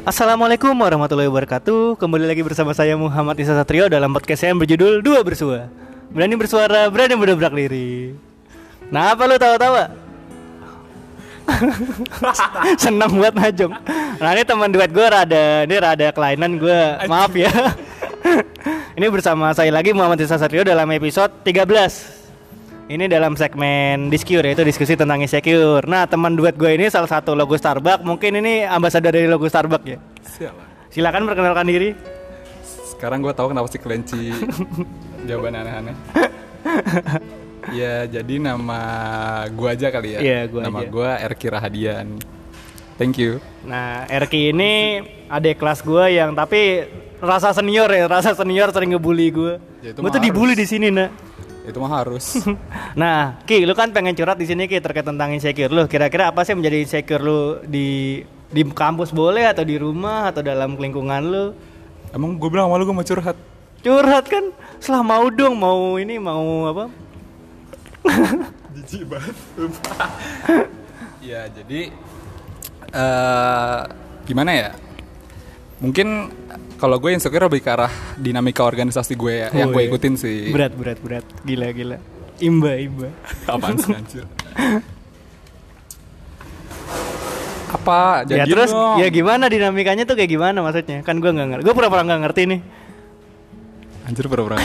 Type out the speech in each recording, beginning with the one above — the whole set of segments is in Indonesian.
Assalamualaikum warahmatullahi wabarakatuh. Kembali lagi bersama saya Muhammad Isa Satrio Dalam podcast saya yang berjudul Dua Bersua. Berani bersuara, berani berdobrak diri. Nah apa lu tawa-tawa? Senang buat najong Nah ini teman duet gue rada Ini rada kelainan gue Maaf ya. Ini bersama saya lagi Muhammad Isa Satrio dalam episode 13 ini dalam segmen Discure yaitu diskusi tentang insecure. Nah, teman duet gue ini salah satu logo Starbucks. Mungkin ini ambasador dari logo Starbucks ya. Siap. Silakan perkenalkan diri. Sekarang gue tahu kenapa si kelinci jawaban aneh-aneh. ya jadi nama gue aja kali ya. Iya, gua nama gue Erki Rahadian. Thank you. Nah, Erki ini adik kelas gue yang tapi rasa senior ya, rasa senior sering ngebully gue. Ya, gue tuh dibully di sini, nak. Itu mah harus. Nah, Ki, lu kan pengen curhat di sini Ki terkait tentang insecure lu. Kira-kira apa sih yang menjadi insecure lu di di kampus boleh atau di rumah atau dalam lingkungan lu? Emang gue bilang sama lu gue mau curhat. Curhat kan, setelah mau dong, mau ini mau apa? Jijik banget. ya jadi eh gimana ya? Mungkin kalau gue insecure lebih ke arah dinamika organisasi gue ya, yang Oh, gue iya. ikutin sih. Berat, berat, berat. Gila, gila. Imba, imba. Apaan sih anjir? Apa? ya Jadi terus dong. ya gimana dinamikanya tuh kayak gimana maksudnya? Kan gua nggak ngerti. Gua pura-pura nggak ngerti nih. Anjir pura-pura.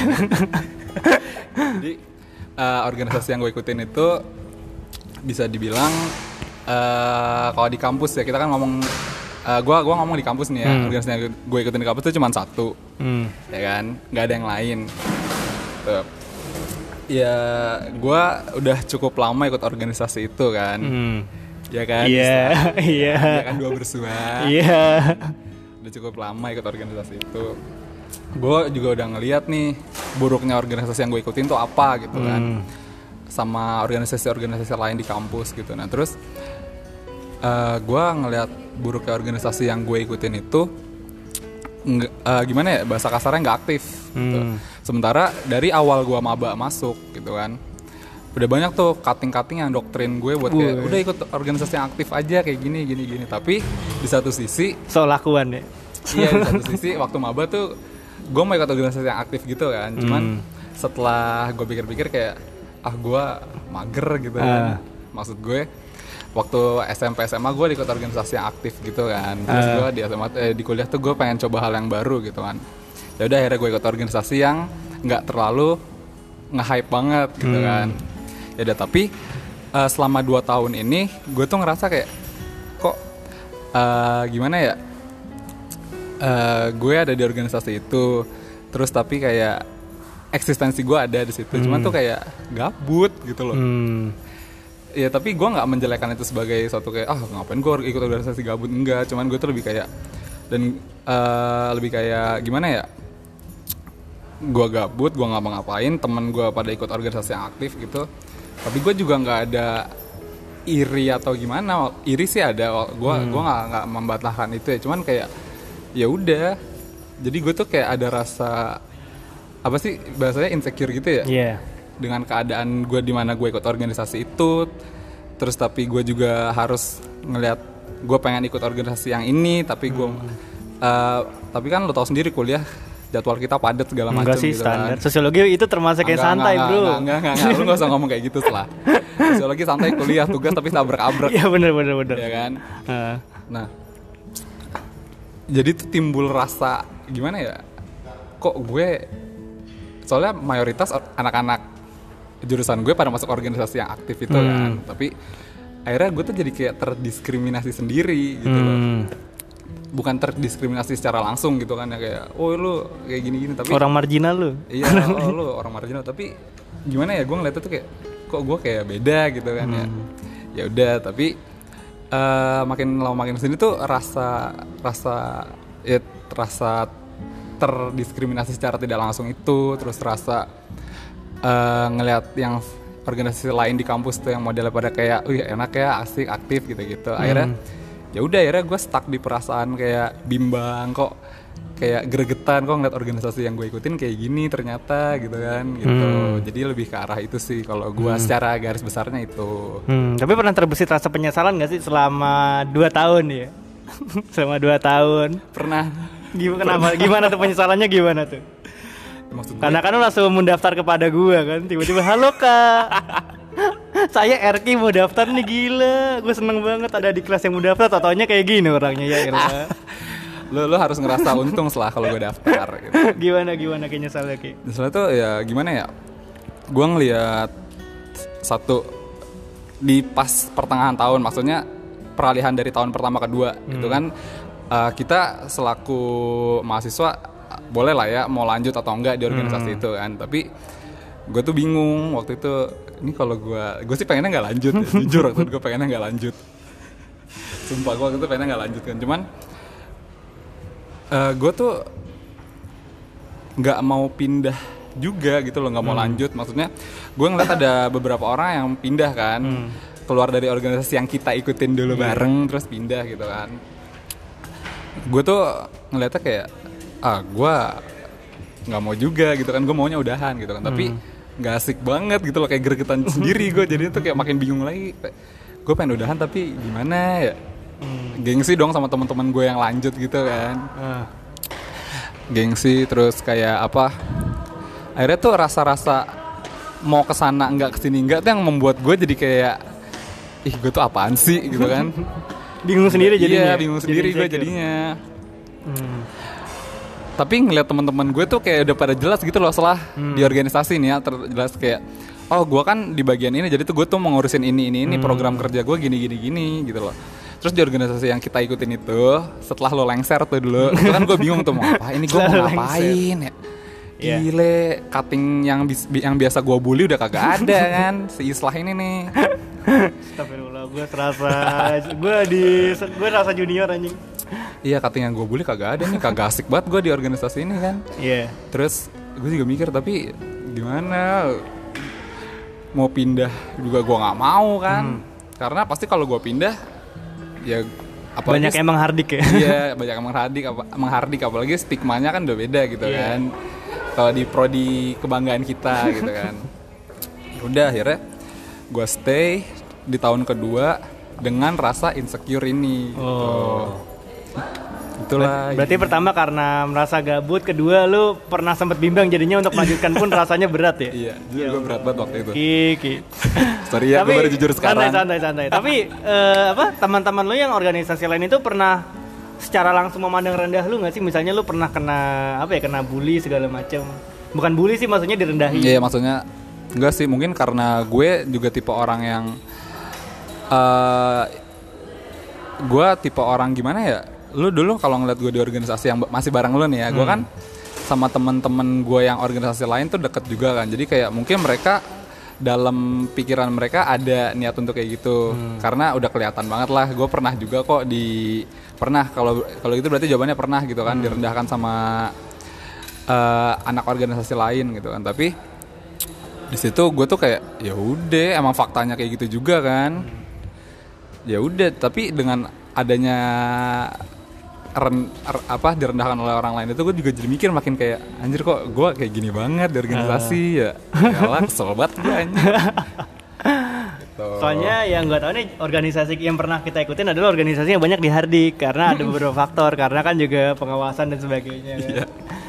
Jadi eh, organisasi yang gue ikutin itu bisa dibilang eh kalau di kampus ya kita kan ngomong eh, gua gua ngomong di kampus nih ya Hmm. organisasi yang gue ikutin di kampus itu cuma satu Hmm. ya kan nggak ada yang lain Tuh. ya gua udah cukup lama ikut organisasi itu kan Hmm. ya kan Iya, Bisa. iya. ya kan dua bersua Iya. udah cukup lama ikut organisasi itu gue juga udah ngeliat nih buruknya organisasi yang gue ikutin tuh apa gitu kan Hmm. sama organisasi-organisasi lain di kampus gitu nah terus eh gue ngeliat buruknya organisasi yang gue ikutin itu nggak- eh, gimana ya bahasa kasarnya nggak aktif gitu. Hmm. sementara dari awal gue maba masuk gitu kan udah banyak tuh cutting-cutting yang doktrin gue buat kayak udah ikut organisasi yang aktif aja kayak gini gini gini tapi di satu sisi So lakuan ya. iya di satu sisi waktu maba tuh gue mau ikut organisasi yang aktif gitu kan cuman setelah gue pikir-pikir kayak ah gue mager gitu Ah. kan maksud gue waktu SMP SMA gue ikut organisasi yang aktif gitu kan. Terus gue di SMA eh, di kuliah tuh gue pengen coba hal yang baru gitu kan. Ya udah akhirnya gue ikut organisasi yang nggak terlalu nge-hype banget gitu kan. Ya udah tapi eh, selama dua tahun ini gue tuh ngerasa kayak kok eh, gimana ya? Eh gue ada di organisasi itu terus tapi kayak eksistensi gue ada di situ. Cuman tuh kayak gabut gitu loh. Hmm. Ya tapi gue nggak menjelekkan itu sebagai suatu kayak ah ngapain gue ikut organisasi gabut? Enggak cuman gue tuh lebih kayak dan eh, lebih kayak gimana ya? Gue gabut gue nggak ngapain temen gue pada ikut organisasi yang aktif gitu. Tapi gue juga nggak ada iri atau gimana iri sih ada gue gua nggak nggak membatalkan itu ya. Cuman kayak ya udah. Jadi gue tuh kayak ada rasa apa sih bahasanya insecure gitu ya? Iya. Dengan keadaan gue di mana gue ikut organisasi itu terus tapi gue juga harus ngelihat gue pengen ikut organisasi yang ini tapi gue eh, tapi kan lo tau sendiri kuliah jadwal kita padat segala macam Enggak sih gitu standar. kan Sosiologi itu termasuk kayak Enggak, santai, enggak, Bro. enggak, enggak, enggak, enggak. lu gak usah ngomong kayak gitu setelah sosiologi santai kuliah tugas tapi tabrak-abrak Iya bener bener bener. ya kan Heeh. Nah, jadi tuh timbul rasa gimana ya? Kok gue soalnya mayoritas or- anak-anak jurusan gue pada masuk organisasi yang aktif itu kan, tapi akhirnya gue tuh jadi kayak terdiskriminasi sendiri gitu loh. Hmm. Bukan terdiskriminasi secara langsung gitu kan ya kayak, oh lu kayak gini-gini, tapi Orang marginal lu. iya oh, lu orang marginal tapi gimana ya gue ngeliatnya tuh kayak kok gue kayak beda gitu kan ya ya udah tapi eh, makin lama makin sini tuh rasa rasa ya rasa terdiskriminasi secara tidak langsung itu terus rasa eh, ngelihat yang organisasi lain di kampus tuh yang modelnya pada kayak, wih enak ya asik aktif gitu-gitu akhirnya ya udah akhirnya gue stuck di perasaan kayak bimbang kok kayak gregetan kok ngeliat organisasi yang gue ikutin kayak gini ternyata gitu kan gitu jadi lebih ke arah itu sih kalau gue secara garis besarnya itu Hmm, tapi pernah terbesit rasa penyesalan gak sih selama 2 tahun ya? Selama 2 tahun. pernah Gimana kenapa? Gimana tuh penyesalannya gimana tuh? Maksud gue Karena kan lu langsung mendaftar kepada gua kan Tiba-tiba halo kak. Saya Erki mau daftar nih gila. Gue seneng banget ada di kelas yang mau daftar Tatonya kayak gini orangnya ya elah lu lu harus ngerasa untung setelah kalau gue daftar gitu. Gimana gimana kayaknya salah Ki? Soalnya tuh ya gimana ya? Gue ngeliat satu di pas pertengahan tahun maksudnya peralihan dari tahun pertama ke kedua gitu kan? Eh, kita selaku mahasiswa boleh lah ya mau lanjut atau enggak di organisasi itu kan. Tapi gue tuh bingung waktu itu ini kalau gue gue sih pengennya nggak lanjut ya. jujur waktu itu gue pengennya nggak lanjut. Sumpah gue waktu itu pengennya nggak lanjut kan. Cuman gue tuh nggak mau pindah juga gitu loh nggak mau lanjut. Maksudnya gue ngeliat ada beberapa orang yang pindah kan. Keluar dari organisasi yang kita ikutin dulu bareng terus pindah gitu kan. Gue tuh ngeliatnya kayak ah gue nggak mau juga gitu kan. Gue maunya udahan gitu kan. Tapi nggak asik banget gitu loh kayak gregetan sendiri gue jadi tuh kayak makin bingung lagi. Gue pengen udahan tapi gimana ya? Gengsi dong sama teman-teman gue yang lanjut gitu kan. Ah, gengsi terus kayak apa akhirnya tuh rasa-rasa mau ke sana nggak ke sini nggak tuh yang membuat gue jadi kayak ih gue tuh apaan sih? gitu kan. Bingung sendiri jadinya. iya bingung sendiri gue jadinya. Hmm. Tapi ngeliat teman-teman gue tuh kayak udah pada jelas gitu loh setelah Hmm. di organisasi nih ya terjelas kayak oh gue kan di bagian ini jadi tuh gue tuh mau ngurusin ini ini Hmm. ini program kerja gue gini gini gini gitu loh terus di organisasi yang kita ikutin itu setelah lo lengser tuh dulu itu kan gue bingung tuh mau apa ini gue mau ngapain ya Iya. Gile, cutting yang bi- yang biasa gue bully udah kagak ada kan si Islah ini nih. Gue serasa gue di gue rasa junior anjing. Iya yang gue bully kagak ada nih, kagak asik banget gue di organisasi ini kan. Iya. Terus gue juga mikir tapi gimana mau pindah juga gue nggak mau kan karena pasti kalau gue pindah ya apalagi Banyak emang hardik ya. iya banyak yang menghardik apa- menghardik apalagi stigmanya kan udah beda gitu Iya. kan kalau di prodi kebanggaan kita gitu kan udah akhirnya gue stay di tahun kedua dengan rasa insecure ini Oh. itulah Berarti pertama karena merasa gabut, kedua lu pernah sempat bimbang jadinya untuk melanjutkan pun rasanya berat ya. iya jujur gue berat banget waktu itu Kiki. sorry ya gue baru jujur sekarang Santai, santai, santai. Tapi eh, apa teman-teman lu yang organisasi lain itu pernah secara langsung memandang rendah lu nggak sih? Misalnya lu pernah kena apa ya kena bully segala macam. Bukan bully sih maksudnya direndahin. Iya maksudnya enggak sih mungkin karena gue juga tipe orang yang eh gue tipe orang gimana ya? Lu dulu kalau ngeliat gue di organisasi yang masih bareng lu nih ya gue kan sama temen-temen gue yang organisasi lain tuh deket juga kan. Jadi kayak mungkin mereka dalam pikiran mereka ada niat untuk kayak gitu. Karena udah kelihatan banget lah gue pernah juga kok di pernah kalau kalau itu berarti jawabannya pernah gitu kan direndahkan sama eh, anak organisasi lain gitu kan. Tapi di situ gue tuh kayak ya udah emang faktanya kayak gitu juga kan ya udah tapi dengan adanya ren, er- apa direndahkan oleh orang lain itu gue juga jadi mikir makin kayak anjir kok gue kayak gini banget di organisasi ya ya kesel banget gue anjir Gitu. Soalnya yang gue tahu nih organisasi yang pernah kita ikutin adalah organisasi yang banyak di Hardik karena ada beberapa faktor karena kan juga pengawasan dan sebagainya. kan. Iya.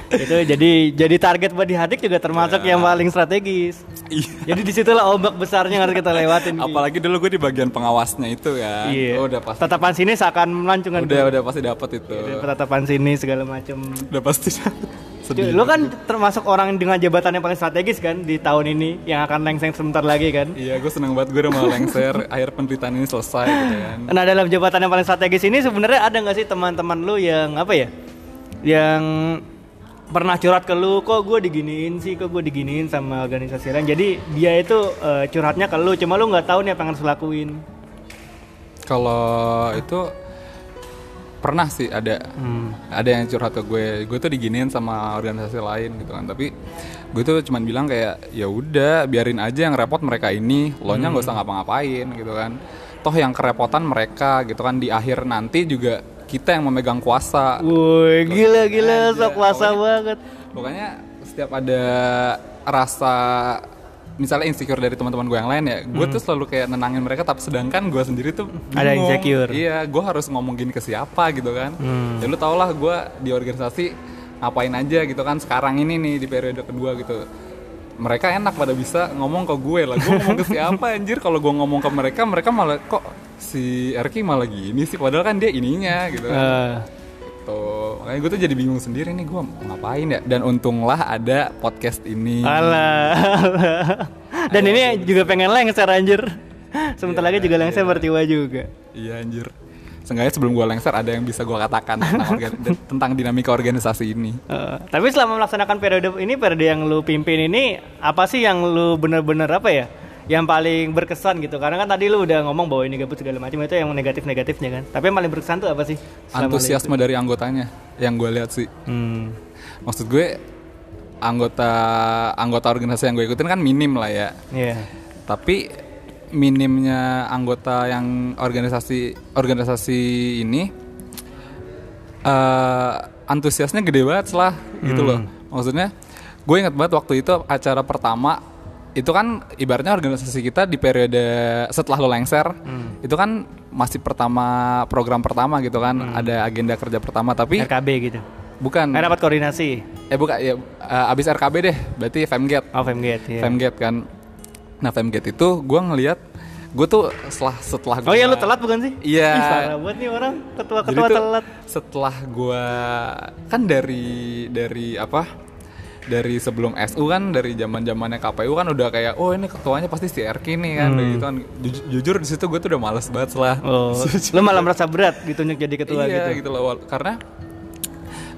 Itu jadi jadi target buat di Hardik juga termasuk yang paling strategis. Iya. Jadi di situlah ombak besarnya harus kita lewatin. Apalagi dulu gue di bagian pengawasnya itu kan Iya. oh, udah pasti Tatapan sini seakan melancungan. udah udah pasti dapat itu Tatapan sini segala macam. udah pasti sedih Lu kan termasuk orang dengan jabatan yang paling strategis kan di tahun ini yang akan lengser sebentar lagi kan. iya gue seneng banget gue udah mau lengser akhir penderitaan ini selesai gitu kan Nah dalam jabatan yang paling strategis ini sebenarnya ada nggak sih teman-teman lu yang apa ya, yang pernah curhat ke lu, kok gue diginiin sih, kok gue diginiin sama organisasi lain. Jadi dia itu eh, curhatnya ke lu, cuma lu nggak tahu nih apa yang harus lakuin. Kalau itu pernah sih ada. Ada yang curhat ke gue gue tuh diginiin sama organisasi lain gitu kan. Tapi gue tuh cuman bilang kayak ya udah biarin aja yang repot mereka ini lo nya nggak usah ngapa-ngapain gitu kan. Toh yang kerepotan mereka gitu kan. Di akhir nanti juga kita yang memegang kuasa Woi gila gila aja. sok kuasa Pokoknya- banget. pokoknya setiap ada rasa misalnya insecure dari teman-teman gue yang lain ya gue tuh selalu kayak nenangin mereka tapi sedangkan gue sendiri tuh Ada bingung. insecure. iya gue harus ngomong gini ke siapa gitu kan Hmm. ya lu tau lah gue di organisasi ngapain aja gitu kan sekarang ini nih di periode kedua gitu mereka enak pada bisa ngomong ke gue lah gue ngomong ke siapa anjir kalau gue ngomong ke mereka mereka malah kok si Erki malah gini sih padahal kan dia ininya gitu kan Eh, Tuh, makanya gue tuh jadi bingung sendiri nih gue mau ngapain ya. Dan untunglah ada podcast ini. alah. Dan ini juga pengen lengser anjir. Sebentar lagi juga lengser bertiwa juga. Iya anjir. Seenggaknya sebelum gue lengser ada yang bisa gue katakan tentang, organ- tentang dinamika organisasi ini. Eh, tapi selama melaksanakan periode ini, periode yang lu pimpin ini, apa sih yang lu bener-bener apa ya? Yang paling berkesan gitu. Karena kan tadi lu udah ngomong bahwa ini gabut segala macam itu yang negatif-negatifnya kan. Tapi yang paling berkesan tuh apa sih? Antusiasme dari anggotanya yang gue lihat sih. Hmm. Maksud gue anggota anggota organisasi yang gue ikutin kan minim lah ya. Iya. Tapi minimnya anggota yang organisasi organisasi ini eh antusiasnya gede banget lah gitu loh. Maksudnya gue ingat banget waktu itu acara pertama itu kan ibaratnya organisasi kita di periode setelah lo lengser itu kan masih pertama program pertama gitu kan ada agenda kerja pertama tapi RKB gitu. bukan Eh dapat koordinasi. eh bukan ya eh, abis RKB deh berarti Femgate Oh, Femgate ya. Femgate kan. Nah Femgate itu gue ngelihat gue tuh setelah setelah Oh iya lu telat bukan sih? Iya. Ih, parah banget nih orang Jadi ketua-ketua tuh telat. setelah gue kan dari dari apa dari sebelum SU kan dari zaman zamannya KPU kan udah kayak oh ini ketuanya pasti si Erki nih kan Udah gitu kan Ju- jujur di situ gue tuh udah males banget lah Oh, lu malah merasa berat ditunjuk jadi ketua iya gitu. gitu loh karena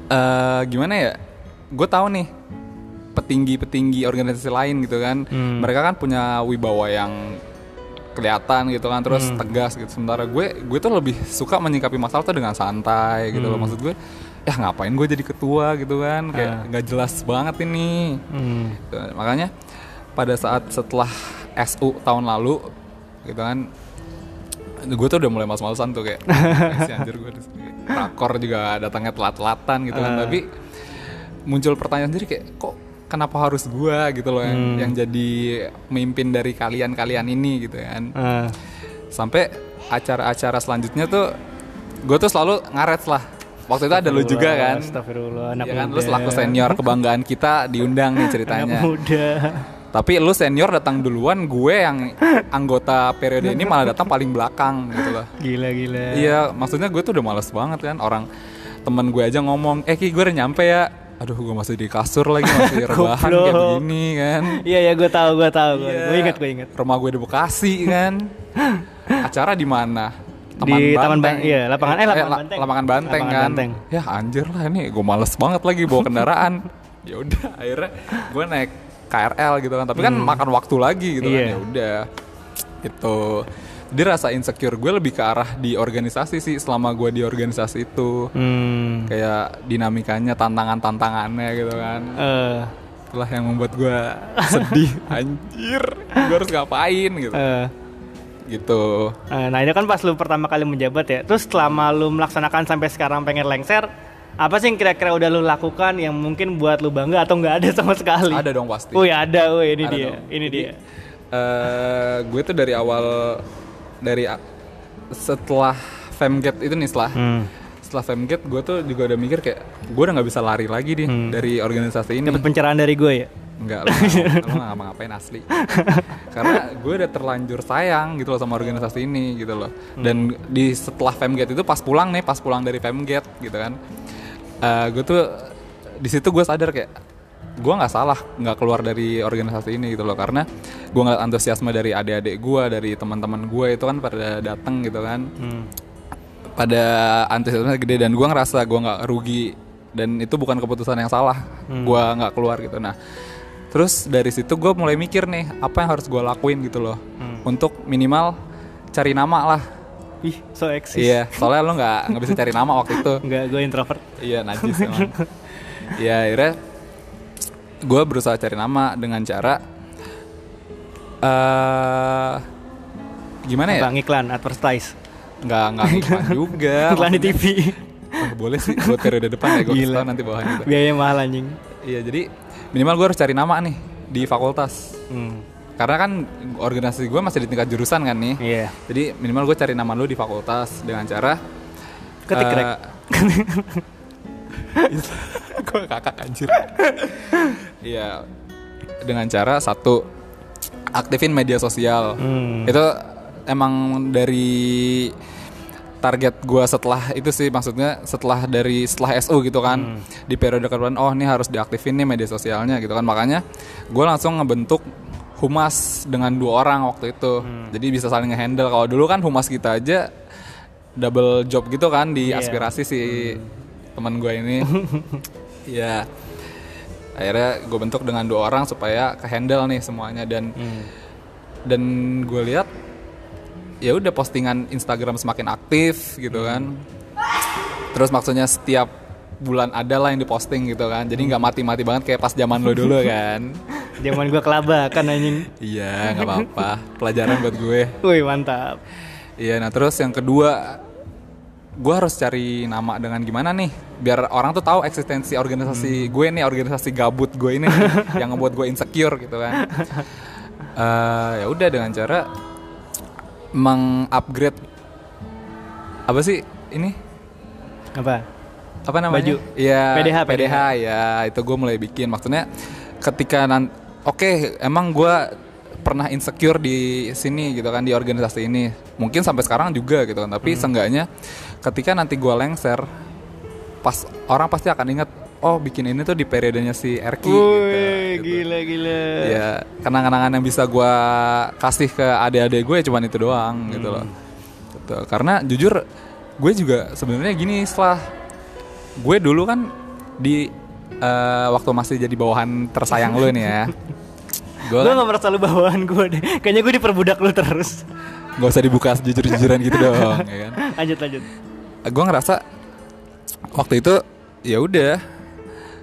eh gimana ya gue tahu nih petinggi-petinggi organisasi lain gitu kan Hmm. mereka kan punya wibawa yang kelihatan gitu kan terus Hmm. tegas gitu sementara gue gue tuh lebih suka menyikapi masalah tuh dengan santai gitu Hmm. loh maksud gue ya ngapain gue jadi ketua gitu kan kayak Ah. nggak jelas banget ini Hmm. Gitu. makanya pada saat setelah SU tahun lalu gitu kan gue tuh udah mulai males-malesan tuh kayak si anjir gue rakor juga datangnya telat-telatan gitu kan Ah. tapi muncul pertanyaan sendiri kayak kok kenapa harus gue gitu loh yang, Hmm. yang jadi pemimpin dari kalian-kalian ini gitu kan Ah. sampai acara-acara selanjutnya tuh gue tuh selalu ngaret lah waktu itu ada lu juga kan Astagfirullah, anak ya kan muda. lu selaku senior kebanggaan kita diundang nih ceritanya Anak muda. tapi lu senior datang duluan, gue yang anggota periode ini malah datang paling belakang gitu loh. Gila gila. Iya, maksudnya gue tuh udah males banget kan orang temen gue aja ngomong, eh Ki gue udah nyampe ya. Aduh gue masih di kasur lagi masih rebahan kayak begini kan. Iya ya gue tahu gue tahu gue. Iya. Gue inget gue inget. Rumah gue di Bekasi kan. Acara di mana? Di Taman Ban- iya, lapangan- eh, lapangan la- Banteng. lapangan Banteng Lapangan kan. Banteng. Ya anjir lah ini gue males banget lagi bawa kendaraan. ya udah akhirnya gue naik KRL gitu kan. Tapi kan makan waktu lagi gitu kan. Hmm. Iya. Ya udah. Gitu. Dia rasa insecure gue lebih ke arah di organisasi sih selama gue di organisasi itu. Hmm. Kayak dinamikanya, tantangan-tantangannya gitu kan. Eh, Itulah yang membuat gue sedih. Anjir, gue harus ngapain gitu. eh. Gitu. Eh, Nah itu kan pas lu pertama kali menjabat ya Terus selama lu melaksanakan sampai sekarang pengen lengser Apa sih yang kira-kira udah lu lakukan yang mungkin buat lu bangga atau nggak ada sama sekali? Ada dong pasti. Wih ada, wih ini Ada dia, dong. ini Jadi, dia eh, gue tuh dari awal dari setelah Femgate itu nih setelah Hmm. setelah Femgate gue tuh juga udah mikir kayak gue udah nggak bisa lari lagi nih Hmm. dari organisasi ini. Dapat pencerahan dari gue ya? Enggak, lu nggak- ngapain asli. Karena gue udah terlanjur sayang gitu loh sama organisasi ini gitu loh. Dan di setelah Femgate itu pas pulang nih, pas pulang dari Femgate gitu kan, eh, gue tuh di situ gue sadar kayak gue nggak salah nggak keluar dari organisasi ini gitu loh. Karena gue ngeliat antusiasme dari adik-adik gue dari teman-teman gue itu kan pada datang gitu kan. Hmm. pada antusiasme gede dan gue ngerasa gue nggak rugi. Dan itu bukan keputusan yang salah gue nggak keluar gitu. Nah terus dari situ gue mulai mikir nih apa yang harus gue lakuin gitu loh. Untuk minimal cari nama lah. Ih, so eksis. iya soalnya lo nggak nggak bisa cari nama waktu itu. Enggak, gue introvert. iya najis emang. Ya akhirnya gue berusaha cari nama dengan cara eh gimana ya Bang iklan, advertise. nggak nggak iklan juga iklan di TV. Wah, boleh sih buat periode depan ya gue kasih nanti bawahnya. Biaya mahal anjing. Iya jadi minimal gue harus cari nama nih di fakultas. Hmm. karena kan organisasi gue masih di tingkat jurusan kan nih Iya. jadi minimal gue cari nama lu di fakultas dengan cara Ketik rek. gue kakak anjir. Iya. Dengan cara satu aktifin media sosial. Hmm. itu emang dari target gua setelah itu sih maksudnya setelah dari setelah SU gitu kan di periode kedua oh ini harus diaktifin nih media sosialnya gitu kan. Makanya gue langsung ngebentuk humas dengan dua orang waktu itu. Jadi bisa saling ngehandle. Kalau dulu kan humas kita aja double job gitu kan di Iya. aspirasi si teman gue ini. Ya akhirnya gue bentuk dengan dua orang supaya ke handle nih semuanya dan dan gue lihat ya udah postingan Instagram semakin aktif gitu kan. Terus maksudnya setiap bulan ada lah yang diposting gitu kan. Jadi nggak mati-mati banget kayak pas zaman lo dulu kan. Zaman gua kelabakan anjing. iya nggak apa-apa. Pelajaran buat gue. Wih, mantap. Iya, nah terus yang kedua, gue harus cari nama dengan gimana nih, biar orang tuh tahu eksistensi organisasi gue nih, organisasi gabut gue ini, nih, yang ngebuat gue insecure gitu kan. Eh, ya udah dengan cara mengupgrade apa sih ini? Apa? apa namanya? Baju. Iya. PDH, PDH, ya itu gue mulai bikin. Maksudnya ketika nan, oke emang gue pernah insecure di sini gitu kan di organisasi ini. Mungkin sampai sekarang juga gitu kan. Tapi Hmm. seenggaknya ketika nanti gue lengser, pas orang pasti akan ingat, oh bikin ini tuh di periodenya si Erki. gitu, Wih, gitu. gila gila. Ya kenang-kenangan yang bisa gue kasih ke adik-adik gue cuman itu doang gitu loh. Gitu. Karena jujur gue juga sebenarnya gini setelah gue dulu kan di eh, waktu masih jadi bawahan tersayang lu nih ya. Gue Gue gak merasa lu bawahan gue deh. Kayaknya gue diperbudak lu terus. nggak usah dibuka jujur-jujuran gitu dong, ya kan? lanjut lanjut. gue ngerasa waktu itu ya udah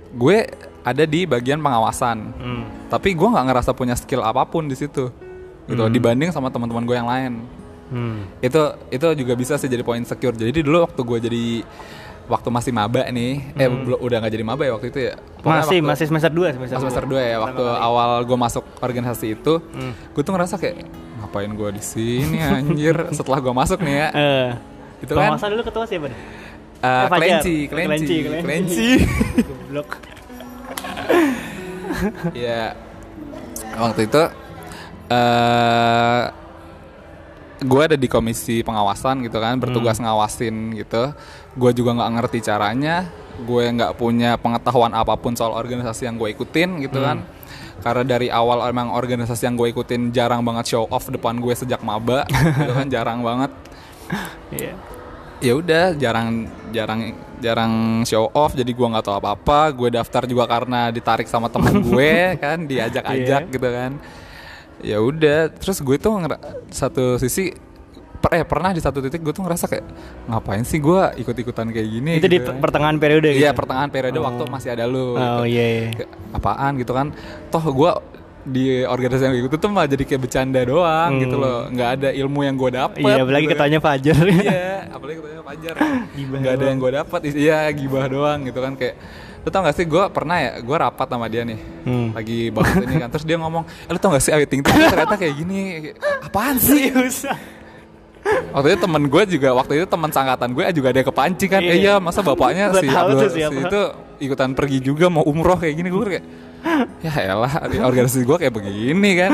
gue ada di bagian pengawasan Hmm. tapi gue nggak ngerasa punya skill apa pun di situ gitu dibanding sama teman-teman gue yang lain Hmm. itu itu juga bisa sih jadi poin secure jadi dulu waktu gue jadi waktu masih maba nih eh belum udah nggak jadi maba ya waktu itu ya Pokoknya Masih waktu- masih semester 2 semester, pas semester 2 ya waktu awal gue masuk organisasi itu gue tuh ngerasa kayak ngapain gue di sini anjir setelah gue masuk nih ya Eh. Itu kan- Pengawasan dulu ketua siapa Oh, kelinci, kelinci, kelinci. kelinci. Goblok. Iya. Waktu itu eh gue ada di komisi pengawasan gitu kan, bertugas ngawasin gitu. Gue juga nggak ngerti caranya, gue nggak punya pengetahuan apa pun soal organisasi yang gue ikutin gitu kan. Karena dari awal emang organisasi yang gue ikutin jarang banget show off depan gue sejak maba, gitu kan jarang banget. Iya. ya udah jarang jarang jarang show off jadi gua nggak tahu apa apa gue daftar juga karena ditarik sama temen gue kan diajak-ajak Iya. gitu kan ya udah terus gue tuh satu sisi per, eh pernah di satu titik gue tuh ngerasa kayak ngapain sih gue ikut-ikutan kayak gini Itu di gitu kan. pertengahan periode gitu. iya pertengahan periode waktu masih ada lu Oh gitu. iya. iya. Apaan gitu kan toh gue di organisasi yang gitu tuh malah jadi kayak bercanda doang gitu loh nggak ada ilmu yang gue dapet Hmm. Iya, apalagi gitu kan. ketanya Fajar. iya apalagi ketanya Fajar Gibah nggak ada yang gue dapat iya gibah doang gitu kan kayak lu tau gak sih gue pernah ya gue rapat sama dia nih Hmm. lagi bahas ini kan terus dia ngomong eh, lu tau gak sih Ting Ting ternyata kayak gini apaan sih waktu itu temen gue juga waktu itu teman sangkatan gue juga ada kepancing kan Iya. eh, iya masa bapaknya si Abdul si itu ikutan pergi juga mau umroh kayak gini. Gue kayak ya elah organisasi gue kayak begini kan.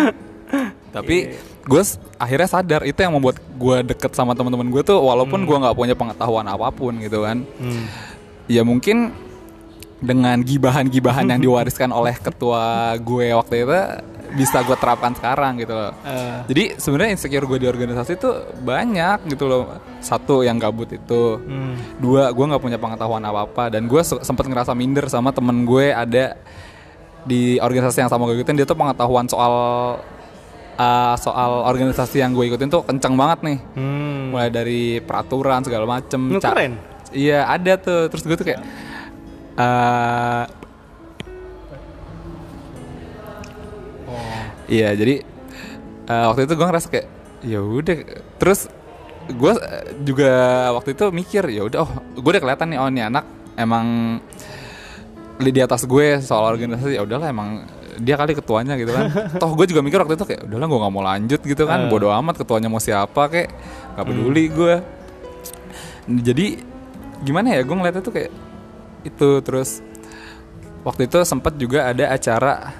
Tapi gue s- akhirnya sadar itu yang membuat gue deket sama teman-teman gue tuh walaupun gue nggak punya pengetahuan apa pun gitu kan. Hmm. ya mungkin dengan gibahan-gibahan yang diwariskan oleh ketua gue waktu itu bisa gue terapkan sekarang gitu loh. Eh. Jadi sebenarnya insecure gue di organisasi itu banyak gitu loh. Satu yang gabut itu, Hmm. dua gue nggak punya pengetahuan apa apa dan gue se- sempet ngerasa minder sama temen gue ada di organisasi yang sama gue ikutin dia tuh pengetahuan soal uh, soal organisasi yang gue ikutin tuh kencang banget nih Hmm. mulai dari peraturan segala macem keren. iya ada tuh terus gue tuh kayak eh iya jadi eh, waktu itu gue ngerasa kayak ya udah terus gue eh, juga waktu itu mikir ya udah oh gue udah kelihatan nih oh ini anak emang di atas gue soal organisasi ya udahlah emang dia kali ketuanya gitu kan. Toh gue juga mikir waktu itu kayak udahlah gue nggak mau lanjut gitu kan Eh. bodo amat ketuanya mau siapa kayak nggak peduli gue jadi gimana ya gue ngeliatnya tuh kayak itu terus waktu itu sempat juga ada acara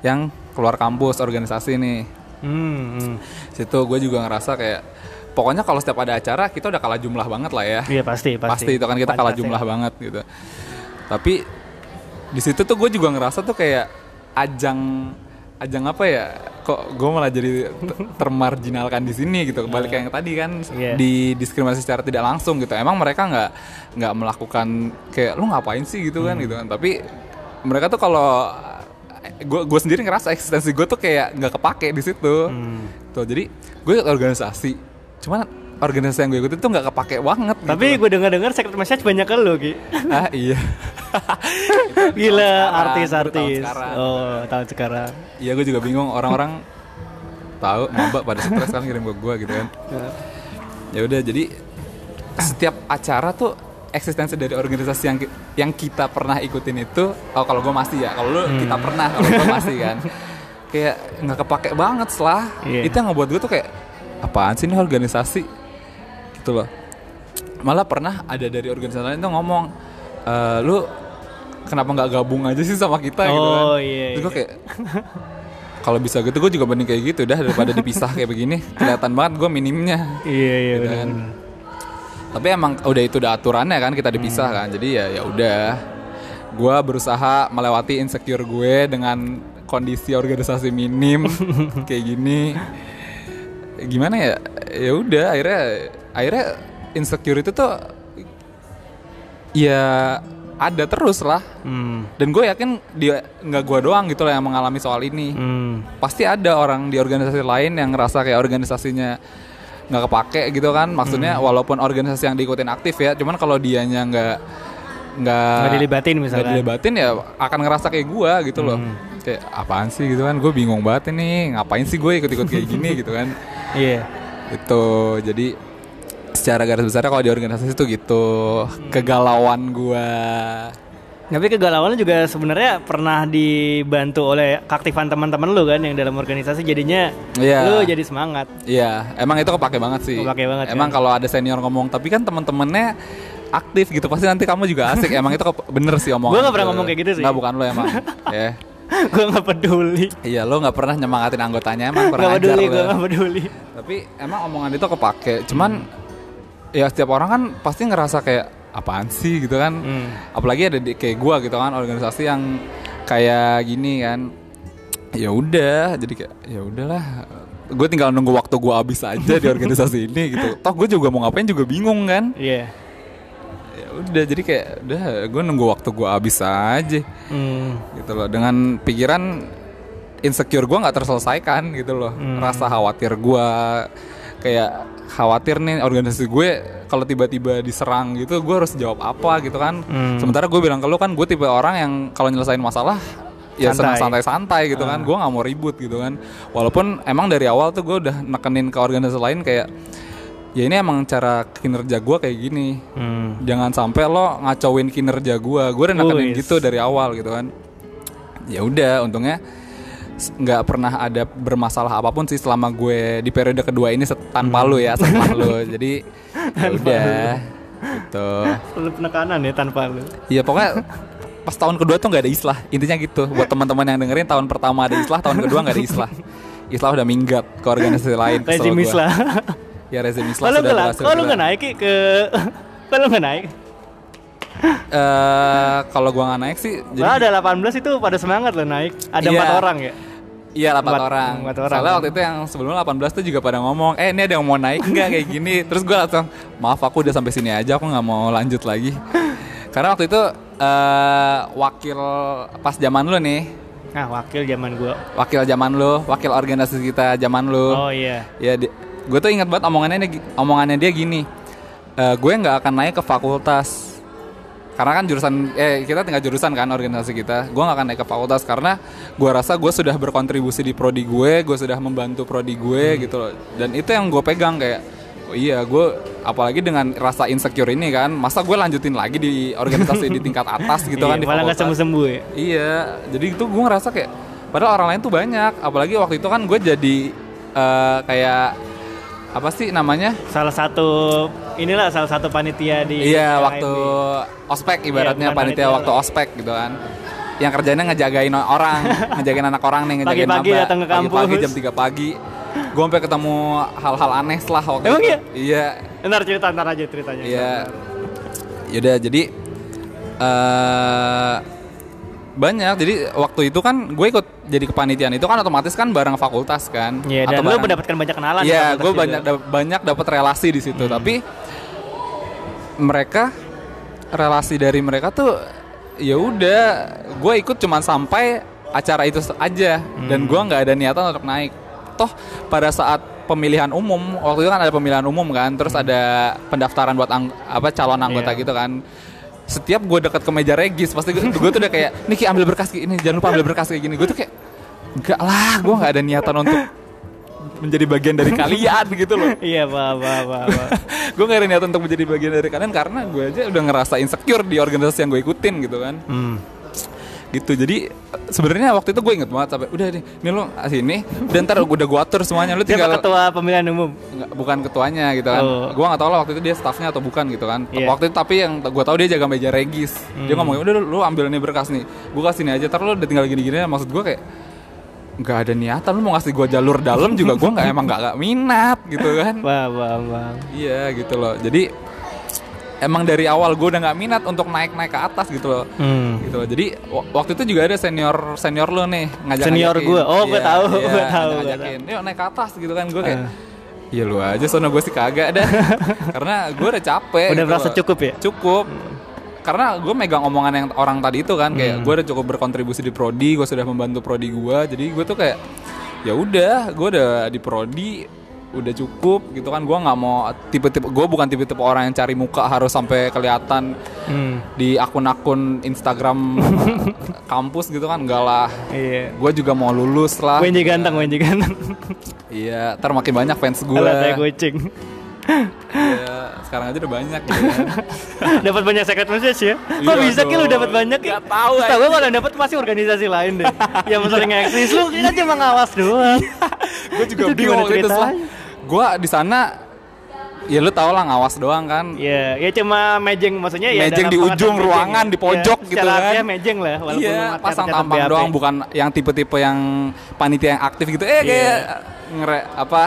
yang keluar kampus organisasi nih. Hmm, hmm. situ gue juga ngerasa kayak pokoknya kalau setiap ada acara kita udah kalah jumlah banget lah ya. Iya pasti, pasti. pasti itu kan kita kalah Pantas jumlah banget gitu. Tapi di situ tuh gue juga ngerasa tuh kayak ajang ajang apa ya kok gue malah jadi termarginalkan di sini gitu. Balik kayak yang tadi kan Iya. di diskriminasi secara tidak langsung gitu. Emang mereka nggak nggak melakukan kayak lu ngapain sih? gitu Hmm. kan gitu kan. Tapi mereka tuh kalau gue gue sendiri ngerasa eksistensi gue tuh kayak nggak kepake di situ Hmm. tuh jadi gue ikut organisasi cuman organisasi yang gue ikutin tuh nggak kepake banget gitu. Tapi gue dengar-dengar secret message banyak lu, Ki. ah iya Gila, artis-artis. Oh, tahun sekarang. Iya gue juga bingung orang-orang tahu maba pada stres kan kirim ke gue gitu kan. Ya udah jadi setiap acara tuh eksistensi dari organisasi yang yang kita pernah ikutin itu oh kalau gue masih ya kalau lu kita pernah kalau gue masih kan. Kayak nggak kepake banget setelah. Iya. itu yang ngebuat gue tuh kayak apaan sih ini organisasi? Gitu loh. Malah pernah ada dari organisasi lain tuh ngomong "Eh, lu kenapa nggak gabung aja sih sama kita? Gitu kan. Oh, iya, Terus gue iya. kayak kalau bisa gitu gue juga banding kayak gitu dah daripada dipisah kayak begini. Kelihatan banget gue minimnya. Iya, iya, Gitu benar. kan. Tapi emang udah itu udah aturannya kan kita dipisah Hmm. kan jadi ya ya udah gue berusaha melewati insecure gue dengan kondisi organisasi minim kayak gini gimana ya ya udah akhirnya akhirnya insecure itu tuh ya ada terus lah Hmm. dan gue yakin dia nggak gue doang gitu lah yang mengalami soal ini Hmm. pasti ada orang di organisasi lain yang ngerasa kayak organisasinya nggak kepake gitu kan. Maksudnya walaupun organisasi yang diikutin aktif ya cuman kalau dianya nggak nggak Nggak dilibatin nggak misalkan. dilibatin ya akan ngerasa kayak gua gitu loh. Kayak apaan sih? gitu kan. Gue bingung banget ini. Ngapain sih gue ikut-ikut kayak gini? gitu kan. Iya. itu jadi secara garis besarnya kalau di organisasi itu gitu. Kegalauan gua Tapi kegalauannya juga sebenarnya pernah dibantu oleh keaktifan teman-teman lu kan yang dalam organisasi jadinya Iya. lu jadi semangat. Iya, emang itu kepake banget sih. Kepake banget, Emang kan? kalau ada senior ngomong, tapi kan temen-temennya aktif gitu, pasti nanti kamu juga asik. emang itu bener sih omongan. Gua nggak pernah ngomong kayak gitu sih. Nggak, bukan lo emang. ya. gue nggak peduli. Iya, lo nggak pernah nyemangatin anggotanya emang kurang ajar peduli, lo. gue nggak peduli. Tapi emang omongan itu kepake. Cuman ya setiap orang kan pasti ngerasa kayak apaan sih gitu kan. Hmm. Apalagi ada di, kayak gua gitu kan organisasi yang kayak gini kan. Ya udah, jadi kayak ya udahlah. Gue tinggal nunggu waktu gua habis aja di organisasi ini gitu. Toh gue juga mau ngapain juga bingung kan. Iya. Ya udah, jadi kayak udah gue nunggu waktu gua habis aja Hmm. gitu loh. Dengan pikiran insecure gua nggak terselesaikan gitu loh. Rasa khawatir gua kayak khawatir nih organisasi gue kalau tiba-tiba diserang gitu gue harus jawab apa gitu kan. Hmm. Sementara gue bilang ke lu kan gue tipe orang yang kalau nyelesain masalah ya Santai. senang santai-santai gitu kan. Gue nggak mau ribut gitu kan. Walaupun emang dari awal tuh gue udah nekenin ke organisasi lain kayak ya ini emang cara kinerja gue kayak gini. Hmm. Jangan sampai lo ngacauin kinerja gua. Gue udah nekenin gitu dari awal gitu kan. Ya udah, untungnya nggak pernah ada bermasalah apa pun sih selama gue di periode kedua ini set- tanpa lu ya, tanpa lu. Jadi ya udah gitu. Perlu penekanan ya tanpa lu. Iya pokoknya pas tahun kedua tuh nggak ada islah. Intinya gitu. Buat teman-teman yang dengerin tahun pertama ada islah, tahun kedua nggak ada islah. Islah udah minggat ke organisasi lain. Rezim. Islah. Ya rezim islah Kalau nggak kalau nggak naik ke kalau nggak naik. Eh, kalau gua nggak naik sih jadi ada 18 itu pada semangat loh naik. Ada Iya. empat orang ya. Iya 8 Empat- orang. empat orang. Soalnya waktu itu yang sebelumnya 18 tuh juga pada ngomong, eh ini ada yang mau naik nggak kayak gini. Terus gue langsung, maaf aku udah sampai sini aja, aku nggak mau lanjut lagi. Karena waktu itu eh wakil pas zaman lu nih, Nah, wakil zaman gua. wakil zaman lu, wakil organisasi kita zaman lu. Oh iya. Ya, gue tuh ingat banget omongannya dia- omongannya dia gini, "Eh, gue nggak akan naik ke fakultas karena kan jurusan eh kita tinggal jurusan kan organisasi kita. Gue nggak akan naik ke fakultas karena gue rasa gue sudah berkontribusi di prodi gue gue sudah membantu prodi gue gitu loh. Dan itu yang gue pegang kayak oh iya gue apalagi dengan rasa insecure ini kan masa gue lanjutin lagi di organisasi di tingkat atas gitu kan Iya, di malah nggak fakultas? sembuh sembuh ya. Iya, jadi itu gue ngerasa kayak padahal orang lain tuh banyak. Apalagi waktu itu kan gue jadi eh, kayak apa sih namanya Salah satu inilah salah satu panitia di iya waktu ospek ibaratnya bukan panitia panitia waktu ospek gitu kan yang kerjanya ngejagain orang ngejagain anak orang nih ngejagain Pagi-pagi datang ke Pagi-pagi kampus. jam 3 pagi gue sampai ketemu hal-hal aneh lah waktu Emang itu iya? iya Ntar cerita ntar aja ceritanya. Iya. Yaudah jadi eh banyak. Jadi waktu itu kan gue ikut jadi kepanitiaan itu kan otomatis kan bareng fakultas kan. Iya, dan Atau lu bareng- mendapatkan banyak kenalan. Iya, fakultas gue banyak da- banyak dapat relasi di situ. Tapi mereka relasi dari mereka tuh ya udah gue ikut cuman sampai acara itu aja dan gue nggak ada niatan untuk naik. Toh pada saat pemilihan umum waktu itu kan ada pemilihan umum kan, terus ada pendaftaran buat ang- apa calon anggota Iya. gitu kan. Setiap gue deket ke meja regis pasti gue, gue tuh udah kayak Niki ambil berkas Ki. ini jangan lupa ambil berkas kayak gini. Gue tuh kayak enggak lah, gue nggak ada niatan untuk menjadi bagian dari kalian gitu loh Iya, pak, pak. gue gak ada niatan untuk menjadi bagian dari kalian karena gue aja udah ngerasa insecure di organisasi yang gue ikutin gitu kan Hmm. Gitu jadi sebenarnya waktu itu gue inget banget sampai udah nih ini lo sini dan ntar gue udah gue atur semuanya lu Siapa tinggal ketua pemilihan umum? nggak- bukan ketuanya gitu kan Oh. gue nggak tahu lah waktu itu dia staffnya atau bukan gitu kan Iya. waktu itu tapi yang gue tahu dia jaga meja regis dia Hmm. ngomong udah lu, lu ambil nih berkas nih gue kasih nih aja ntar lu udah tinggal gini-gini maksud gue kayak nggak ada niatan lu mau ngasih gue jalur dalam juga gue nggak emang nggak nggak minat gitu kan Wah, wah, wah. Iya gitu loh. Jadi emang dari awal gue udah nggak minat untuk naik naik ke atas gitu loh. Hmm. Gitu loh. Jadi wa- waktu itu juga ada senior senior lo nih ngajak Senior gua. Oh, gua tahu, gua tahu, gua ngajakin. Yuk naik ke atas gitu kan gue kayak. Eh. Iya lu aja sono gue sih kagak dah. Karena gue udah capek. Udah gitu merasa loh. cukup ya? Cukup. Karena gue megang omongan yang orang tadi itu kan Hmm. kayak gue udah cukup berkontribusi di prodi, gue sudah membantu prodi gue, jadi gue tuh kayak ya udah, gue udah di prodi udah cukup gitu kan gue nggak mau tipe-tipe gue bukan tipe-tipe orang yang cari muka harus sampai kelihatan Hmm. di akun-akun Instagram kampus gitu kan enggak lah Iya. gue juga mau lulus lah Wenji ganteng, Wenji ganteng. iya ntar makin banyak fans gue saya kucing. iya sekarang aja udah banyak gitu kan dapat banyak secret message ya? Kok Iya bisa Ki lu dapat banyak ya? Nggak tahu, Tahu gue kalau dapat pasti organisasi lain deh. yang sering eksis lu kan cuma ngawas doang. gue juga Itu bingung itu ceritanya? Gue di sana ya lu tau lah ngawas doang kan. Iya, ya cuma mejeng maksudnya ya Mejeng di ujung mejeng ruangan, ya. di pojok Ya, gitu kan. mejeng lah walaupun iya lu pasang tampang BAP. doang bukan yang tipe-tipe yang panitia yang aktif gitu. Eh kayak ngere apa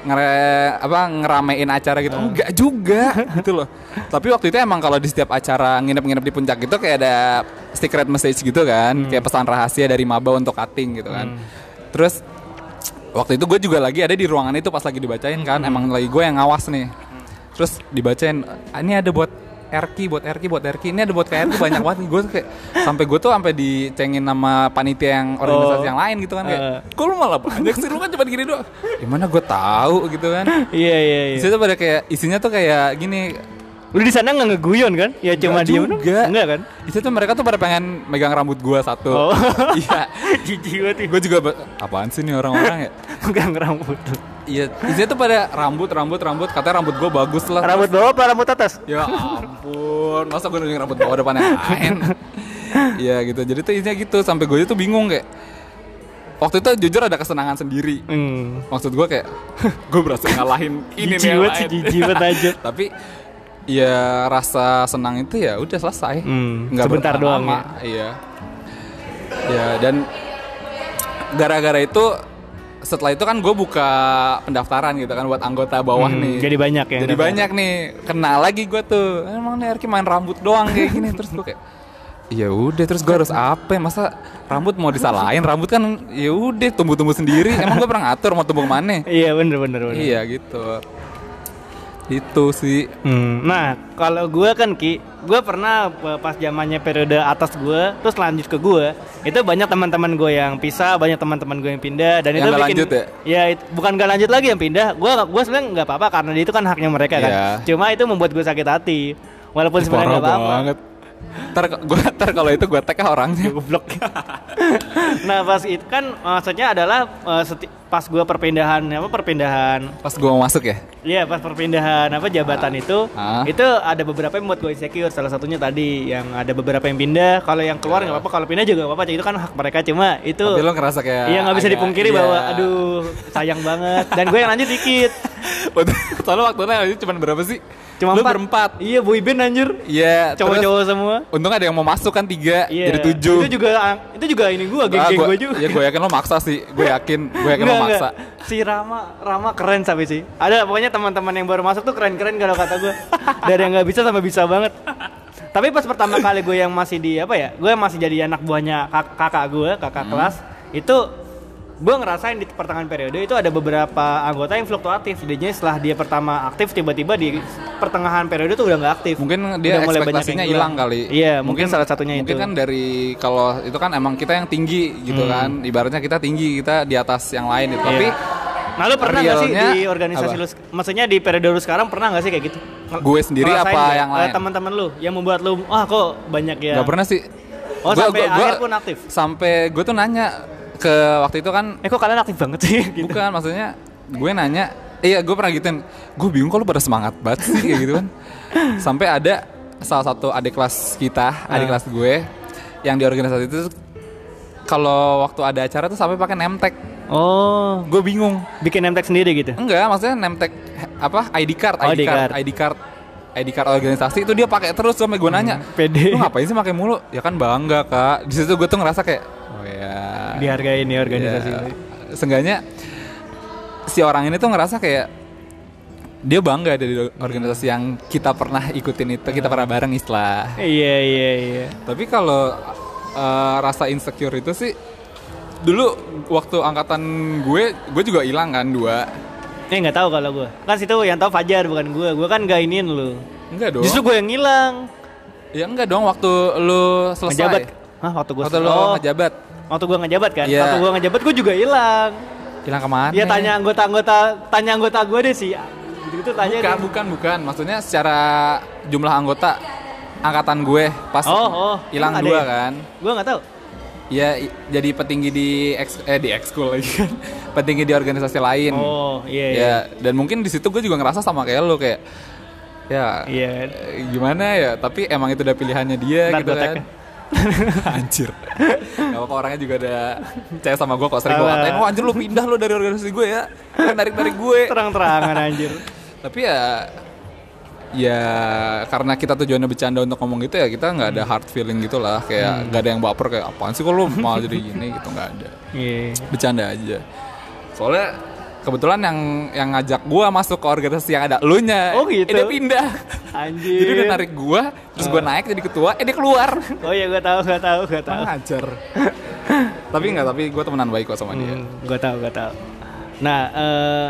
ngere apa ngeramein acara gitu. Enggak juga gitu loh. Tapi waktu itu emang kalau di setiap acara nginep-nginep di puncak gitu kayak ada secret message gitu kan. Kayak pesan rahasia dari maba untuk cutting gitu kan. Terus waktu itu gue juga lagi ada di ruangan itu pas lagi dibacain kan. Emang lagi gue yang ngawas nih. Terus dibacain "Ah, ini ada buat Erki buat Erki buat Erki ini ada buat kayak Erki banyak banget. Gue kayak sampai gue tuh sampai dicengin sama panitia yang organisasi Oh. yang lain gitu kan kayak Eh. kok lu malah banyak sih? Lu kan cuma gini doang. Gimana? Gue tahu gitu kan. Iya iya iya. pada kayak isinya tuh kayak gini Lu di sana nggak ngeguyon kan? Ya cuma diem juga. Enggak kan? di situ mereka tuh pada pengen megang rambut gue satu Oh. iya Jijik banget gue juga apaan sih nih orang-orang ya Pegang rambut. iya di situ tuh pada rambut rambut rambut katanya rambut gue bagus lah Rambut bawah apa rambut atas? Ya ampun, masa gue nunjukin rambut bawah depan yang lain? Iya gitu, jadi tuh isinya gitu Sampai gue tuh bingung kayak Waktu itu jujur ada kesenangan sendiri Hmm. Maksud gue kayak Gue berhasil ngalahin ini nih banget sih, banget aja. Tapi ya rasa senang itu ya udah selesai. Hmm, Nggak sebentar doang lama. Iya. Ya dan Gara-gara itu setelah itu kan gue buka pendaftaran gitu kan buat anggota bawah Hmm, nih. jadi banyak yang jadi banyak nih kenal lagi gue tuh. Emang nih Erki main rambut doang kayak gini terus gue kayak ya udah terus gue harus apa? Ya? masa rambut mau disalahin? Rambut kan ya udah tumbuh-tumbuh sendiri. Emang gue pernah ngatur mau tumbuh ke mana? Iya bener bener bener. iya gitu itu sih Hmm, nah kalau gue kan ki, gue pernah pas zamannya periode atas gue, terus lanjut ke gue, itu banyak teman-teman gue yang pisah, banyak teman-teman gue yang pindah, dan Yang itu bikin, lanjut ya? it- bukan gak lanjut lagi yang pindah, gue gue sebenarnya nggak apa-apa karena itu kan haknya mereka kan, Iya. cuma itu membuat gue sakit hati, walaupun sebenarnya nggak apa-apa. Ntar gue ntar kalau itu gue tag orangnya. goblok. Nah pas itu kan maksudnya adalah seti- pas gua perpindahan apa perpindahan. Pas gue mau masuk ya. Iya pas perpindahan apa jabatan itu. Ah. itu ada beberapa yang buat gue insecure. Salah satunya tadi yang ada beberapa yang pindah. Kalau yang keluar nggak apa-apa kalau pindah juga nggak apa-apa. Itu kan hak mereka. Cuma itu Tapi lo ngerasa kayak iya nggak bisa dipungkiri iya. bahwa aduh sayang banget. Dan gue yang lanjut dikit Soalnya waktu itu cuma berapa sih? cuma Lu empat. berempat. iya boyband anjir Iya. terus cowok-cowok semua Untung ada yang mau masuk kan tiga iya jadi tujuh. itu juga itu juga ini gue Ah, geng-geng gua- gue juga Ya gue yakin lo maksa sih. Gue yakin, gue yakin lo maksa. enggak. Si Rama, Rama keren sampai sih. Ada pokoknya teman-teman yang baru masuk tuh keren-keren kalau kata gue. Dari yang nggak bisa sampai bisa banget. Tapi pas pertama kali gue yang masih di apa ya, gue masih jadi anak buahnya kak- kakak gue, kakak Hmm. kelas, itu gue ngerasain di pertengahan periode itu ada beberapa anggota yang fluktuatif. Jadinya setelah dia pertama aktif, tiba-tiba di pertengahan periode tuh udah nggak aktif. Mungkin dia Udah mulai ekspektasinya hilang kali. Iya, mungkin, salah satunya mungkin itu. kan dari kalau itu kan emang kita yang tinggi gitu Hmm. kan. Ibaratnya kita tinggi, kita di atas yang lain gitu. Iya. Tapi Nah lu pernah nggak sih di organisasi apa? lu, maksudnya di periode lu sekarang pernah nggak sih kayak gitu? Gue sendiri apa nggak? yang Eh, lain? Teman-teman lu yang membuat lu, wah kok banyak ya? Gak pernah sih. Oh, sampai akhir pun aktif? Sampai gue tuh nanya ke waktu itu kan Eh kok kalian aktif banget sih? gitu. bukan maksudnya gue nanya iya gue pernah gituin gue bingung kalau pada semangat banget sih kayak gitu kan sampai ada salah satu adik kelas kita adik Ah. kelas gue yang di organisasi itu kalau waktu ada acara tuh sampai pakai nemtek Oh, gue bingung bikin nemtek sendiri gitu? enggak maksudnya nemtek apa ID card Oh, ID, ID card, card. ID card ID card organisasi itu dia pakai terus sampai gue nanya pede. lu ngapain sih pakai mulu ya kan bangga kak di situ gue tuh ngerasa kayak oh ya Dihargain nih organisasi Ya, lu. Seenggaknya si orang ini tuh ngerasa kayak dia bangga dari organisasi yang kita pernah ikutin itu, kita pernah bareng istilah. Iya iya iya. Tapi kalau eh, rasa insecure itu sih dulu waktu angkatan gue, gue juga hilang kan dua. Eh nggak tahu kalau gue. Kan situ yang tahu Fajar bukan gue. Gue kan gak iniin lu. Enggak dong. Justru gue yang ngilang. ya enggak dong waktu lu selesai. Ngejabat. Hah waktu gue Waktu lu oh, ngejabat. waktu gue ngejabat kan. Iya. Waktu gue ngejabat gue juga hilang. Hilang ke mana? Iya tanya anggota-anggota, tanya anggota gue deh sih. Gitu tanya. Bukan, deh. bukan, bukan. Maksudnya secara jumlah anggota angkatan gue pas Oh, oh. hilang dua ya? kan. Gue nggak tahu. Ya jadi petinggi di ex, eh di ekskul lagi kan. petinggi di organisasi lain. Oh iya iya. Ya dan mungkin di situ gue juga ngerasa sama kayak lo kayak ya Iya. eh, gimana ya tapi emang itu udah pilihannya dia Ntar gitu kan. ya. anjir. Gak apa orangnya juga ada percaya sama gue kok sering gue katain, "Oh anjir lu pindah lo dari organisasi gue ya." Kan dari gue. Terang-terangan anjir. Tapi ya ya karena kita tujuannya bercanda untuk ngomong gitu ya kita nggak ada hard feeling gitu lah kayak nggak ada yang baper kayak apaan sih kok lu malah jadi gini gitu nggak ada Iya. bercanda aja soalnya kebetulan yang yang ngajak gua masuk ke organisasi yang ada lu nya Oh, gitu? eh, dia pindah Anjir. jadi dia narik gua terus gua naik jadi ketua eh dia keluar Oh iya gue tahu, gue tahu, gue tahu. ngajar tapi nggak tapi gua temenan baik kok sama dia Hmm, gue tahu, gue tahu. Nah, eh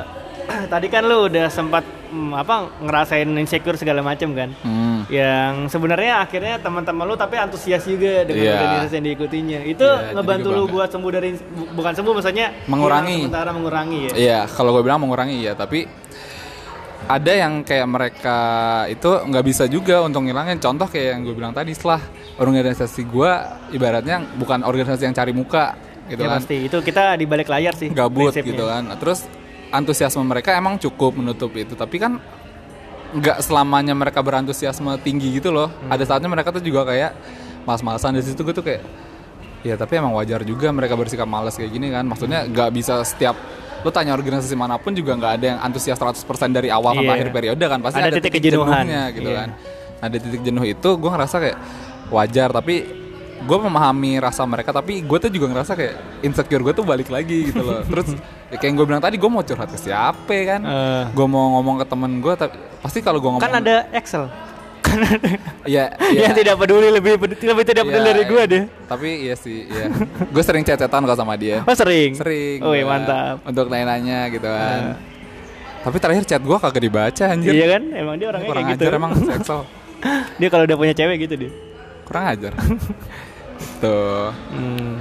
tadi kan lu udah sempat hmm, apa ngerasain insecure segala macam kan? Hmm. Yang sebenarnya akhirnya teman-teman lu tapi antusias juga dengan Iya. organisasi yang diikutinya. Itu Iya, ngebantu lu buat sembuh dari bu- bukan sembuh maksudnya Mengurangi. hilang sementara mengurangi ya. Iya, kalau gue bilang mengurangi ya, tapi ada yang kayak mereka itu nggak bisa juga untuk ngilangin. Contoh kayak yang gue bilang tadi, setelah organisasi gue ibaratnya bukan organisasi yang cari muka gitu ya kan, pasti itu kita di balik layar sih. gabut prinsipnya. gitu kan. Nah, Terus antusiasme mereka emang cukup menutup itu, tapi kan nggak selamanya mereka berantusiasme tinggi gitu loh. Hmm. Ada saatnya mereka tuh juga kayak malas-malasan dari situ gue tuh kayak Ya tapi emang wajar juga mereka bersikap malas kayak gini kan Maksudnya nggak bisa setiap Lo tanya organisasi mana pun juga nggak ada yang antusias 100% dari awal sampai Iya. akhir periode kan Pasti Ada ada, titik titik, jenuhnya gitu Iya. kan Nah di titik jenuh itu gue ngerasa kayak wajar Tapi gue memahami rasa mereka Tapi gue tuh juga ngerasa kayak insecure gue tuh balik lagi gitu loh Terus ya kayak yang gue bilang tadi gue mau curhat ke siapa kan Eh. Gue mau ngomong ke temen gue tapi Pasti kalau gue ngomong Kan ada Excel. Kan ada ya, yang tidak peduli lebih ped- lebih tidak peduli Iya, dari gue iya. deh. Tapi iya sih, iya. gue sering chat-chatan kok sama dia. Oh sering. Sering. Oh iya, mantap. Untuk nanya-nanya gitu kan. Eh. Tapi terakhir chat gue kagak dibaca anjir. Iya kan? Emang dia orangnya Kurang kayak gitu. ajar emang seksal. dia kalau udah punya cewek gitu dia. Kurang ajar. Tuh. Hmm.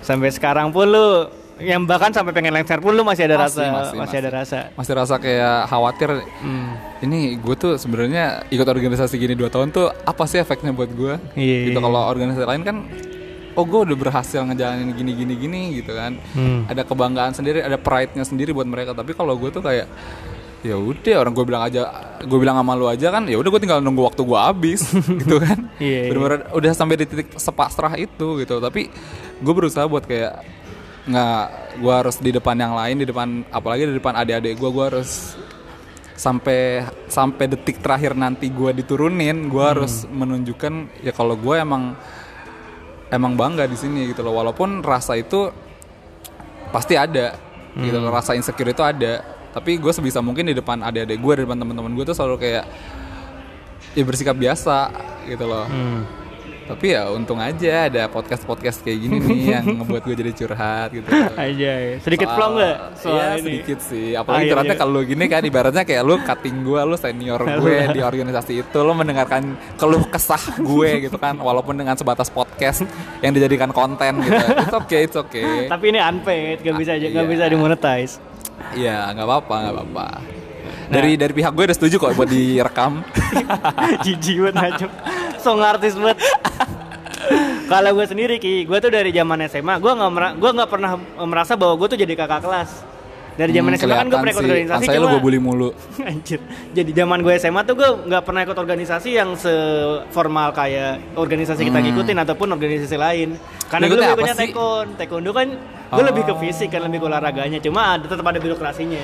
Sampai sekarang pun lu yang bahkan sampai pengen lengser pun lu masih ada Masih, rasa masih, masih, ada rasa. masih rasa kayak khawatir Hmm. ini gue tuh sebenarnya ikut organisasi gini dua tahun tuh apa sih efeknya buat gue Iya. gitu kalau organisasi lain kan oh gue udah berhasil ngejalanin gini gini gini gitu kan Hmm. ada kebanggaan sendiri ada pride-nya sendiri buat mereka tapi kalau gue tuh kayak ya udah orang gue bilang aja gue bilang sama lu aja kan ya udah gue tinggal nunggu waktu gue habis gitu kan Iya, iya. bener-bener udah sampai di titik sepasrah itu gitu tapi gue berusaha buat kayak nggak gue harus di depan yang lain di depan apalagi di depan adik-adik gue gue harus sampai sampai detik terakhir nanti gue diturunin gue harus menunjukkan ya kalau gue emang emang bangga di sini gitu loh. Walaupun rasa itu pasti ada gitu loh rasa insecure itu ada. Tapi gue sebisa mungkin di depan adik-adik gue di depan teman-teman gue tuh selalu kayak ya bersikap biasa gitu loh. Hmm. Tapi ya untung aja ada podcast podcast kayak gini nih yang ngebuat gue jadi curhat gitu Aja ya. Sedikit Soal- plong nggak soal Iya ini? sedikit sih Ah, Apalagi iya, curhatnya iya. kalau gini kan Ibaratnya kayak lu cutting gue Lu senior gue di organisasi itu Lu mendengarkan keluh kesah gue gitu kan Walaupun dengan sebatas podcast Yang dijadikan konten gitu It's okay, it's okay Tapi ini unpaid, gak bisa aja, iya. gak bisa dimonetize. Iya nggak apa-apa nggak apa-apa dari dari pihak gue udah setuju kok buat direkam Jijik banget. Song artis banget. Kalau gue sendiri ki, gue tuh dari zaman SMA, gue nggak mera- gue nggak pernah merasa bahwa gue tuh jadi kakak kelas. Dari zaman Hmm, SMA kan gue pernah ikut organisasi cuma gue bully mulu Anjir. Jadi zaman gue SMA tuh gue nggak pernah ikut organisasi yang seformal kayak organisasi kita ngikutin ataupun organisasi lain. Karena Hmm. dulu gue ikutnya sih? tekon. Taekwondo kan gue Oh. lebih ke fisik kan lebih ke olahraganya. Cuma ada tetap ada birokrasinya.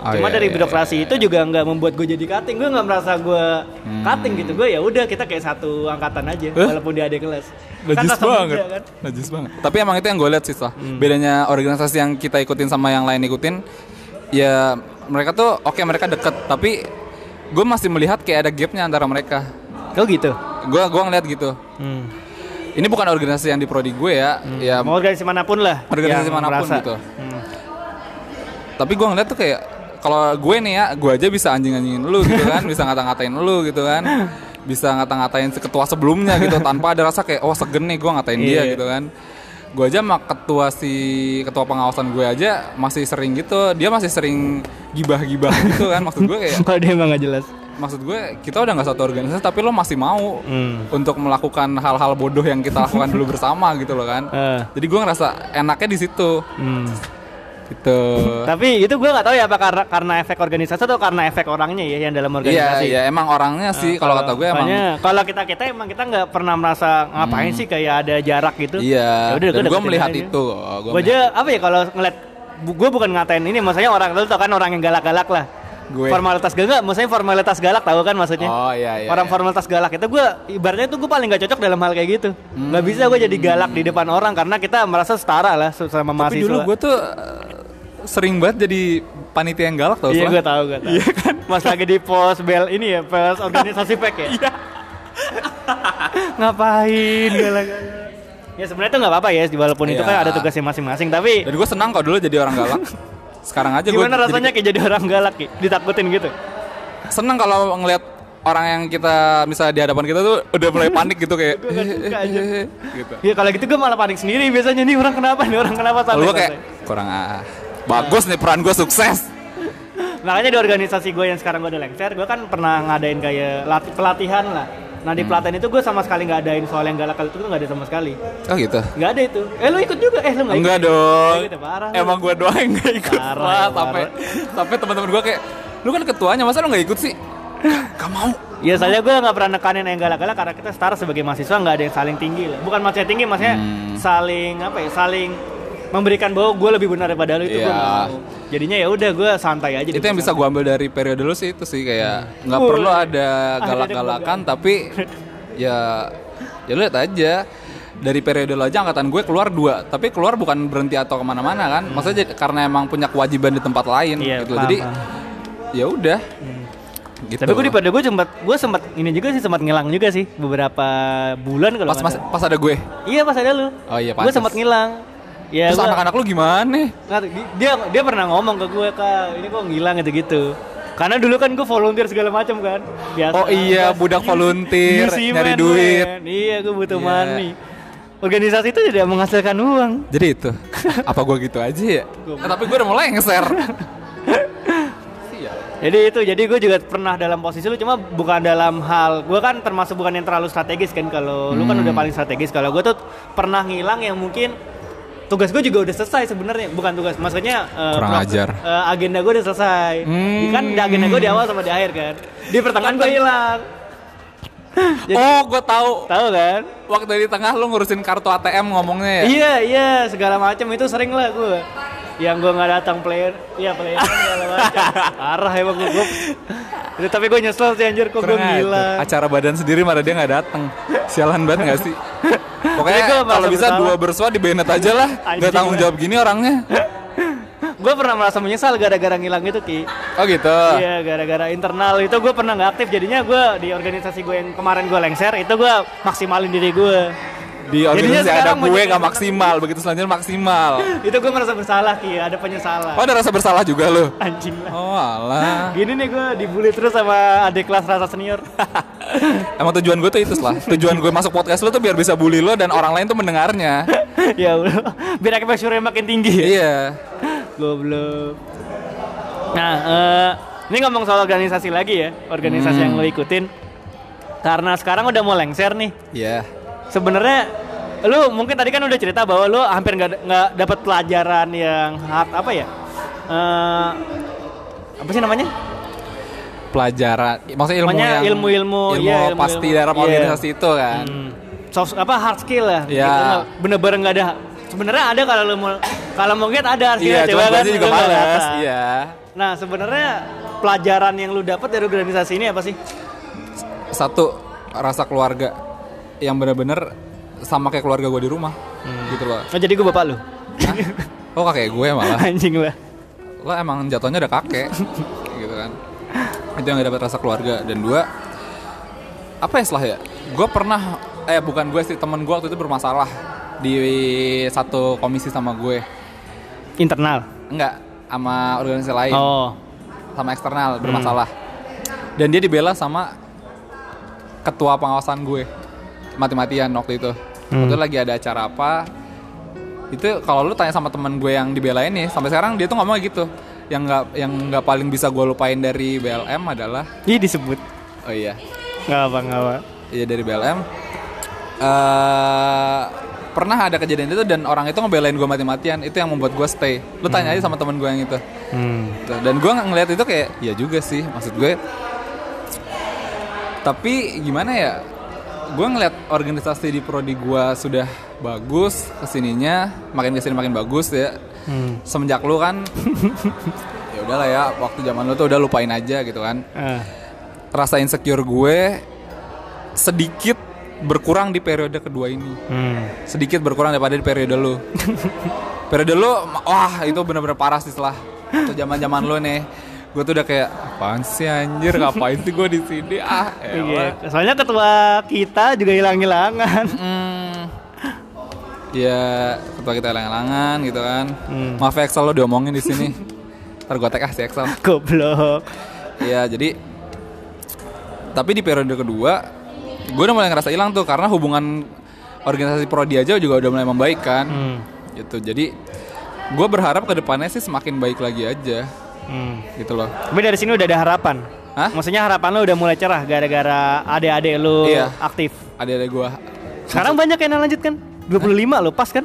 Oh, Cuma iya, dari iya, birokrasi iya, itu juga nggak membuat gue jadi cutting. Gue nggak merasa gue Hmm. cutting gitu. Gue ya udah kita kayak satu angkatan aja Eh? walaupun di adik kelas. Kan Najis rasa banget kan. Najis banget Tapi emang itu yang gue lihat sih Sah. Bedanya organisasi yang kita ikutin sama yang lain ikutin Ya mereka tuh oke mereka deket Tapi gue masih melihat kayak ada gapnya antara mereka Oh gitu. Gue gua ngeliat gitu Hmm. Ini bukan organisasi yang di prodi gue ya Ya Mau organisasi mana pun lah. Organisasi mana pun merasa. gitu. Hmm. Tapi gue ngeliat tuh kayak kalau gue nih ya, gue aja bisa anjing-anjingin lu gitu kan, bisa ngata-ngatain lu gitu kan, bisa ngata-ngatain ketua sebelumnya gitu tanpa ada rasa kayak oh segen nih gue ngatain dia Iya. gitu kan. Gue aja sama ketua si ketua pengawasan gue aja masih sering gitu, dia masih sering gibah-gibah gitu kan, maksud gue kayak Kalau dia emang gak jelas. maksud gue kita udah nggak satu organisasi tapi lo masih mau Hmm. untuk melakukan hal-hal bodoh yang kita lakukan dulu bersama gitu loh kan. Eh. Jadi gue ngerasa enaknya di situ Hmm. Gitu. Tapi itu gue nggak tahu ya apa karena karena efek organisasi atau karena efek orangnya ya yang dalam Iya, organisasi. iya emang orangnya sih kalau kata gue emang kalau kita kita emang kita nggak pernah merasa ngapain sih kayak ada jarak gitu. Iya. Yaudah, Dan gue melihat aja. itu. gua Gue aja apa ya kalau ngeliat gue bukan ngatain ini, maksudnya orang lu tau kan orang yang galak-galak lah. Gue. Formalitas galak, maksudnya formalitas galak tahu kan maksudnya? Oh iya iya. orang iya. formalitas galak itu gue ibaratnya itu gue paling gak cocok dalam hal kayak gitu. Hmm. Nggak bisa gue jadi galak di depan orang karena kita merasa setara lah sama Tapi mahasiswa. dulu gue tuh uh, sering banget jadi panitia yang galak tau Iya gue tahu gue tahu. Iya kan. Mas lagi di pos bel ini ya pos organisasi pack ya. Iya. Ngapain galak-galak? Ya sebenarnya itu nggak apa-apa ya walaupun itu Iya. kan ada tugasnya masing-masing tapi Dan gue senang kok dulu jadi orang galak. Sekarang aja gue gimana rasanya kayak jadi orang galak Ki? ditakutin gitu? senang kalau ngelihat orang yang kita misalnya di hadapan kita tuh udah mulai panik gitu kayak Gue aja. gitu. Ya kalau gitu gue malah panik sendiri biasanya nih orang kenapa nih orang kenapa santai, gue kayak kurang ah. Bagus nih peran gue sukses. Makanya di organisasi gue yang sekarang gue udah lengser, gue kan pernah ngadain kayak latih pelatihan lah. Nah Hmm. di pelatihan itu gue sama sekali nggak adain soal yang galak itu tuh nggak ada sama sekali. Oh gitu. Nggak ada itu. Eh lu ikut juga? Eh lu nggak ikut? Enggak dong. Nggak ikut ya, parah. lu. Emang gue doang yang gak ikut. Parah, sampai sampai teman-teman gue kayak lu kan ketuanya masa lu nggak ikut sih? Gak mau. Ya soalnya gue nggak pernah nekanin yang galak-galak karena kita setara sebagai mahasiswa nggak ada yang saling tinggi lah. Bukan maksudnya tinggi, maksudnya Hmm. saling apa ya? Saling memberikan bahwa gue lebih benar daripada lu itu gue Iya. mau. Jadinya ya udah gue santai aja. itu yang bisa gue ambil dari periode dulu sih itu sih kayak nggak Woi. perlu ada galak-galakan tapi ya ya lu lihat aja dari periode lo aja angkatan gue keluar dua tapi keluar bukan berhenti atau ke mana-mana kan maksudnya jadi- karena emang punya kewajiban di tempat lain Hmm. Iya, gitu paham, jadi ya udah gitu Tapi gue di pada gue sempat gue sempat ini juga sih sempat ngilang juga sih beberapa bulan kalau pas, nggak pas pas ada gue Iya pas ada lu. Oh iya, Gue pantes. sempat ngilang. Ya terus anak-anak lu gimana dia dia pernah ngomong ke gue kak ini kok ngilang gitu gitu karena dulu kan gue volunteer segala macam kan biasa Oh iya, Gas- budak volunteer, isi nyari duit. man. iya gue butuh Iya. money organisasi itu tidak menghasilkan uang. Jadi itu. Apa gua gitu aja ya? Eh, tapi gua udah mulai nge-share. Sial. Jadi itu, jadi gue juga pernah dalam posisi lu cuma bukan dalam hal gue kan termasuk bukan yang terlalu strategis kan kalau lu kan Hmm. udah paling strategis kalau gue tuh pernah ngilang yang mungkin tugas gue juga udah selesai sebenarnya. Bukan tugas maksudnya eh, Kurang pro- ajar. eh, agenda gue udah selesai. Hmm. kan agenda gue di awal sama di akhir kan? Di pertengahan gue hilang. Jadi- Oh, gua tahu. tahu kan? Waktu di tengah lu ngurusin kartu ATM ngomongnya ya. iya iya segala macam. Itu sering lah gue yang gue nggak datang player. Iya player segala macam. Parah emang gue gue itu tapi gue nyesel sih anjir. Kok gue gila Acara badan sendiri malah dia nggak datang. Sialan banget gak sih? Pokoknya kalau bisa dua bersua di Bennett aja lah. Gak tanggung jawab gini orangnya. gue pernah merasa menyesal gara-gara ngilang itu ki Oh gitu. iya gara-gara internal itu gue pernah nggak aktif jadinya gue di organisasi gue yang kemarin gue lengser itu gue maksimalin diri gue Di organisasi ada gue banyak gak yang- maksimal, begitu selanjutnya maksimal. itu gue merasa bersalah ki ada penyesalan Oh ada rasa bersalah juga lu? anjing lah Oh alah. gini nih gue dibully terus sama adik kelas rasa senior Emang tujuan gue tuh itu lah. Tujuan gue masuk podcast lu tuh biar bisa bully lo dan orang lain tuh mendengarnya. ya biar exposure makin tinggi ya iya. Goblok. Nah, eh, ini ngomong soal organisasi lagi ya, organisasi Hmm. yang lo ikutin. Karena sekarang udah mau lengser nih. Iya. Sebenarnya lu mungkin tadi kan udah cerita bahwa lu hampir nggak nggak dapat pelajaran yang hard apa ya? Eh, apa sih namanya? Pelajaran, maksudnya ilmu yang ilmu-ilmu, ilmu iya, ilmu-ilmu. pasti dalam Iya. organisasi itu kan. Hmm, soft apa hard skill lah. Iya. Gitu, nggak- Bener-bener nggak ada. Sebenarnya ada kalau lu mau kalau mau lihat ada hard Iya, skill juga lu nggak males. data. Iya. Nah, sebenarnya pelajaran yang lu dapat dari organisasi ini apa sih? Satu rasa keluarga yang bener-bener sama kayak keluarga gue di rumah, gitu loh. Oh, jadi gue bapak lu. Hah? Oh kakek gue malah. Anjing lah. Lo emang jatuhnya udah kakek, gitu kan. Itu yang gak dapat rasa keluarga dan dua apa ya setelah ya? Gue pernah eh bukan gue sih temen gue waktu itu bermasalah di satu komisi sama gue. Internal. Enggak, sama organisasi lain. Oh. sama eksternal bermasalah. Dan dia dibela sama ketua pengawasan gue. Mati-matian waktu itu. Hmm. Waktu itu lagi ada acara apa. Itu kalau lu tanya sama temen gue yang dibelain nih, sampai sekarang dia tuh ngomong gitu. Yang nggak yang nggak paling bisa gue lupain dari BLM adalah Ih disebut. oh iya, Nggak apa nggak apa. iya dari BLM. eh pernah ada kejadian itu dan orang itu ngebelain gue mati-matian itu yang membuat gue stay lu tanya aja sama temen gue yang itu Hmm. Gitu. Dan gue ngeliat itu kayak, ya juga sih, maksud gue. Tapi gimana ya? Gue ngeliat organisasi di prodi gue sudah bagus ke sininya, makin ke sini makin bagus ya. Hmm. Semenjak lu kan, ya udahlah ya, waktu zaman lu tuh udah lupain aja gitu kan. Ah. Rasa insecure gue sedikit berkurang di periode kedua ini Hmm. sedikit berkurang daripada di periode lu. periode lu, wah itu bener-bener parah sih setelah itu zaman-zaman lu nih. Gue tuh udah kayak apaan sih anjir ngapain sih gue di sini ah. Iya. Soalnya ketua kita juga hilang-hilangan. Hmm. Ya ketua kita hilang-hilangan gitu kan. Hmm. Maaf ya, Excel lo diomongin di sini. Ntar gue tag ah si Excel. Goblok. Iya jadi tapi di periode kedua gue udah mulai ngerasa hilang tuh karena hubungan organisasi prodi aja juga udah mulai membaik kan Hmm. gitu jadi gue berharap ke depannya sih semakin baik lagi aja Hmm. gitu loh Tapi dari sini udah ada harapan. Hah? Maksudnya harapan lu udah mulai cerah gara-gara adik-adik lu Iya. aktif. ada gue Sekarang banyak yang lanjut kan? 25 lo pas kan?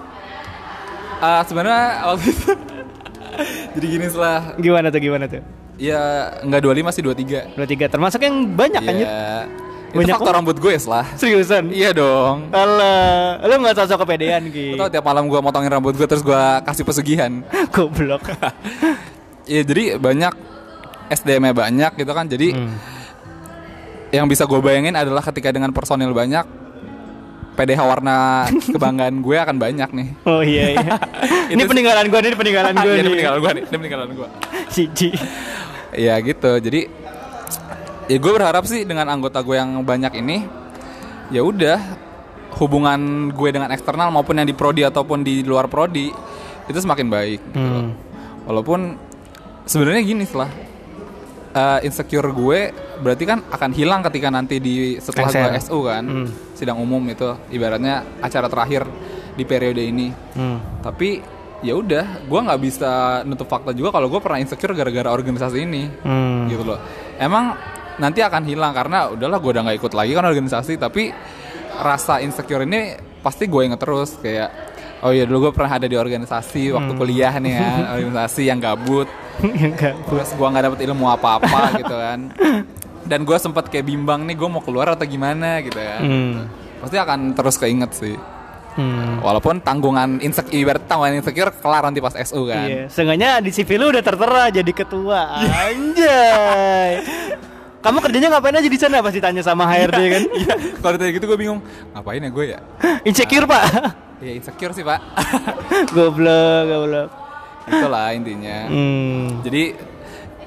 Ah, sebenarnya waktu itu jadi gini setelah Gimana tuh gimana tuh? ya nggak 25 sih 23 23 termasuk yang banyak kan Iya itu Banyak faktor rambut gue setelah Seriusan? iya dong Alah, lu gak sosok kepedean Ki Lo tau tiap malam gue motongin rambut gue terus gue kasih pesugihan Goblok Iya jadi banyak SDM-nya banyak gitu kan. Jadi Hmm. yang bisa gue bayangin adalah ketika dengan personil banyak PDH warna kebanggaan gue akan banyak nih. Oh iya iya. Ini peninggalan gue nih, ini peninggalan gue Iya, ini peninggalan gue nih ini peninggalan gue Cici ya gitu. Jadi ya gue berharap sih dengan anggota gue yang banyak ini ya udah hubungan gue dengan eksternal maupun yang di prodi ataupun di luar prodi itu semakin baik gitu. Hmm. walaupun sebenarnya gini setelah eh, insecure gue berarti kan akan hilang ketika nanti di setelah gue. SU kan Hmm. sidang umum itu ibaratnya acara terakhir di periode ini Hmm. tapi ya udah gue nggak bisa nutup fakta juga kalau gue pernah insecure gara-gara organisasi ini Hmm. gitu loh emang nanti akan hilang karena udahlah gue udah nggak ikut lagi kan organisasi tapi rasa insecure ini pasti gue inget terus kayak oh iya dulu gue pernah ada di organisasi waktu kuliah nih ya organisasi yang gabut Terus gue nggak dapet ilmu apa-apa gitu kan dan gue sempat kayak bimbang nih gue mau keluar atau gimana gitu ya Hmm. pasti akan terus keinget sih Hmm. walaupun tanggungan insecure ibarat tanggungan insecure kelar nanti pas SU kan Iya, seenggaknya di CV lu udah tertera jadi ketua. Anjay. Kamu kerjanya ngapain aja di sana pasti tanya sama HRD kan? Iya, kalau ditanya gitu gue bingung ngapain ya gue ya Insecure, Pak. ya insecure sih pak goblok, goblok. Itulah intinya Hmm. jadi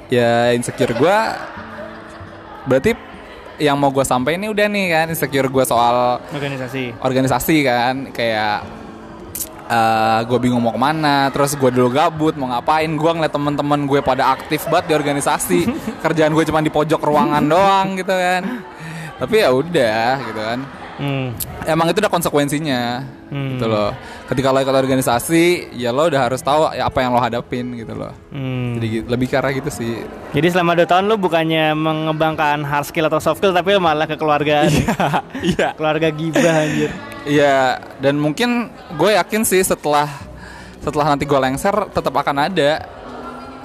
ya insecure gue berarti yang mau gue sampaikan ini udah nih kan insecure gue soal Organisasi. organisasi kan kayak gue bingung mau ke mana terus gue dulu gabut mau ngapain gue ngeliat temen-temen gue pada aktif banget di organisasi kerjaan gue cuma di pojok ruangan doang gitu kan tapi ya udah gitu kan Hmm. emang itu udah konsekuensinya Hmm. gitu loh ketika lo ikut organisasi ya lo udah harus tahu ya apa yang lo hadapin gitu loh Hmm. jadi lebih ke arah gitu sih Jadi selama 2 tahun lu bukannya mengembangkan hard skill atau soft skill tapi malah kekeluargaan. iya Keluarga gibah anjir. Iya, dan mungkin gue yakin sih setelah setelah nanti gue lengser tetap akan ada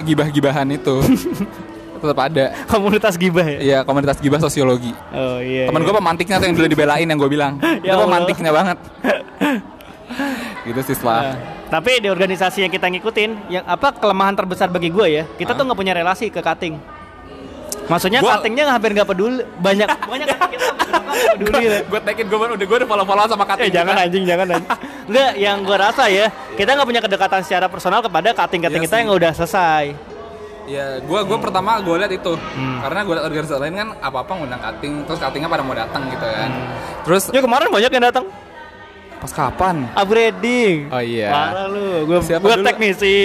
gibah-gibahan itu. tetap ada. Komunitas gibah ya. Iya, komunitas gibah sosiologi. Oh iya. Temen iya. gue pemantiknya tuh yang dulu dibelain yang gue bilang. Ya itu pemantiknya banget. gitu sih setelah. Nah, tapi di organisasi yang kita ngikutin, yang apa kelemahan terbesar bagi gue ya, kita tuh nggak punya relasi ke cutting. Maksudnya Gua- cuttingnya hampir nggak peduli, banyak banyak kita peduli. gue tekin gue udah gue udah follow follow sama Eh kating. jangan anjing, jangan anjing. Enggak, yang gue rasa ya, kita nggak punya kedekatan secara personal kepada cutting-cutting Iya kita sih. yang udah selesai. Iya, gue gue pertama gue lihat itu karena gue liat organisasi lain kan apa apa ngundang cutting, terus cuttingnya pada mau datang gitu kan. Terus Ya kemarin banyak yang datang pas kapan? upgrading. Oh iya. Parah lu, gue gue teknisi.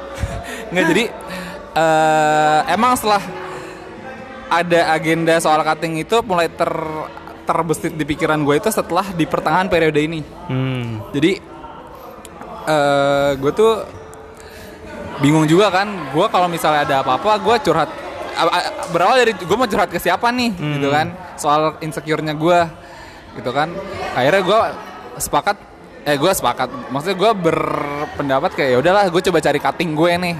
Nggak jadi eh emang setelah ada agenda soal cutting itu mulai ter terbesit di pikiran gue itu setelah di pertengahan periode ini. Hmm. Jadi eh gue tuh bingung juga kan. Gue kalau misalnya ada apa-apa gue curhat berawal dari gue mau curhat ke siapa nih gitu kan soal insecure-nya gue gitu kan. Akhirnya gue sepakat eh gue sepakat maksudnya gue berpendapat kayak ya udahlah gue coba cari cutting gue nih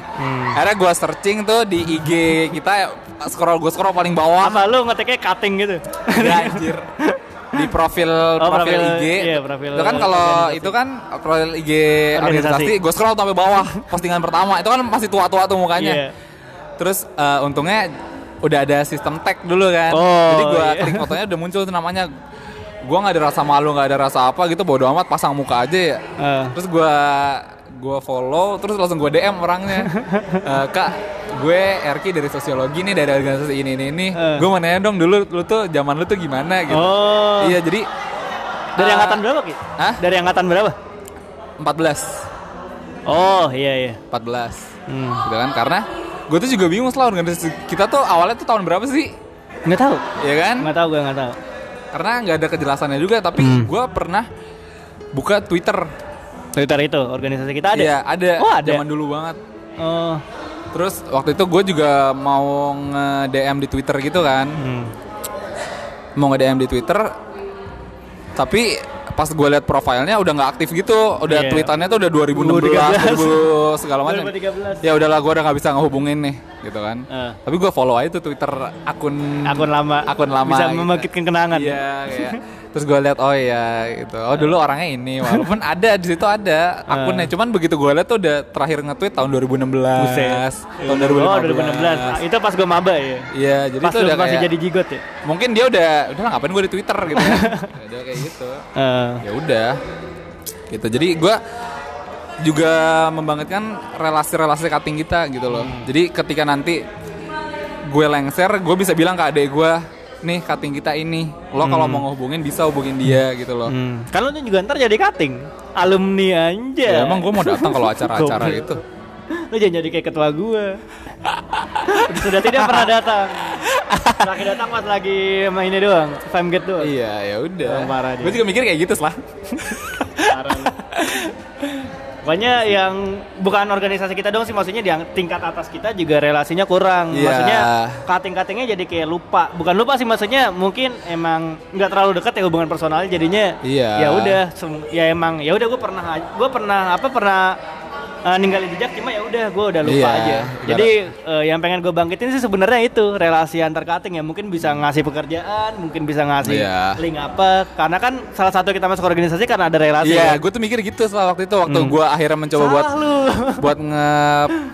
akhirnya gue searching tuh di IG kita scroll gue scroll paling bawah Apa lu ngeteknya cutting gitu? Ya, anjir. Di profil Oh, profil, profil- IG. iya, profil itu kan kalau itu kan profil IG Organisasi. organisasi, gue scroll sampai bawah postingan pertama. Itu kan masih tua-tua tuh mukanya. Iya. Terus eh, untungnya udah ada sistem tag dulu kan. Oh, Jadi gue iya. klik fotonya udah muncul tuh namanya. Gue nggak ada rasa malu, nggak ada rasa apa gitu. Bodo amat pasang muka aja ya. Eh. Terus gue gue follow, terus langsung gue DM orangnya. Eh, Kak, gue Erki dari sosiologi nih dari organisasi ini ini ini. Eh. Gue mau nanya dong dulu lu tuh zaman lu tuh gimana gitu. Oh. Iya jadi Dari eh, angkatan berapa, Ki? Hah? Dari angkatan berapa? 14 Oh, iya iya. 14 Hmm. gitu kan karena gue tuh juga bingung setelah organisasi kita tuh awalnya tuh tahun berapa sih Nggak tahu. ya kan Nggak tahu gue nggak tahu. karena nggak ada kejelasannya juga tapi Hmm. gue pernah buka Twitter Twitter itu organisasi kita ada. Iya ada Oh, ada. zaman dulu banget Oh. terus waktu itu gue juga mau nge DM di Twitter gitu kan Hmm. mau nge DM di Twitter tapi pas gue liat profilnya udah nggak aktif gitu udah Iya. tweetannya tuh udah 2016 2000 segala macam 2013. ya udahlah gue udah nggak bisa ngehubungin nih gitu kan Eh. tapi gue follow aja tuh Twitter akun Akun lama. akun lama Bisa gitu. membangkitkan kenangan. iya kayak terus gue liat oh iya gitu oh dulu orangnya ini walaupun ada di situ ada akunnya cuman begitu gue liat tuh udah terakhir nge-tweet tahun 2016 Buset. tahun 2015 Oh, 2016. Nah, itu pas gue maba ya. iya jadi Pas itu udah masih kayak jadi jigot ya. mungkin dia udah udah lah, ngapain gue di Twitter gitu Ya udah kayak gitu Eh. ya udah gitu jadi gue juga membangkitkan relasi-relasi cutting kita gitu loh Hmm. jadi ketika nanti gue lengser gue bisa bilang ke adek gue nih cutting kita ini lo kalau mau ngehubungin bisa hubungin dia gitu loh Hmm. Kalau lu juga ntar jadi cutting, alumni aja. ya emang gue mau datang kalau acara-acara itu Lu jangan jadi kayak ketua gue. Sudah tidak pernah datang. Terakhir datang pas lagi mainnya doang, fam get doang. Iya, ya udah. Gue juga mikir kayak gitu lah. Parah. Pokoknya yang bukan organisasi kita dong sih, maksudnya di yang tingkat atas kita juga relasinya kurang. Iya. Maksudnya cutting-cuttingnya jadi kayak lupa. Bukan lupa sih, maksudnya mungkin emang nggak terlalu dekat ya hubungan personalnya jadinya. Iya. Ya udah, ya emang ya udah gue pernah gue pernah apa pernah eh, ninggalin jejak cuma ya udah gue udah lupa Iya, aja. Jadi eh, yang pengen gue bangkitin sih sebenarnya itu relasi antar cutting ya mungkin bisa ngasih pekerjaan, mungkin bisa ngasih Iya. link apa. Karena kan salah satu kita masuk organisasi karena ada relasi. Iya, kan? gue tuh mikir gitu setelah waktu itu waktu gue akhirnya mencoba buat Salah lu. buat nge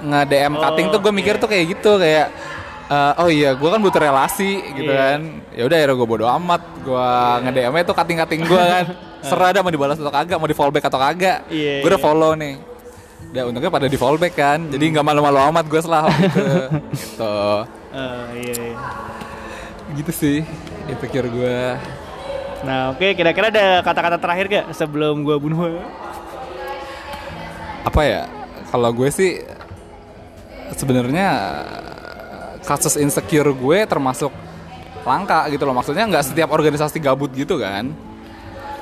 nge DM cutting tuh gue mikir tuh kayak gitu kayak eh, oh iya gue kan butuh relasi gitu Iya. kan ya udah akhirnya gue bodo amat gue nge DM nya tuh cutting cutting gue kan serah dah mau dibalas atau kagak mau di fallback atau kagak Iya, gue udah iya. follow nih udah untungnya pada di fallback kan. Jadi nggak malu-malu amat gue setelah gitu gitu. Eh, iya, iya. gitu sih insecure gue Nah, oke, kira-kira ada kata-kata terakhir gak sebelum gua bunuh? apa ya? Kalau gue sih sebenarnya kasus insecure gue termasuk langka gitu loh. Maksudnya nggak setiap organisasi gabut gitu kan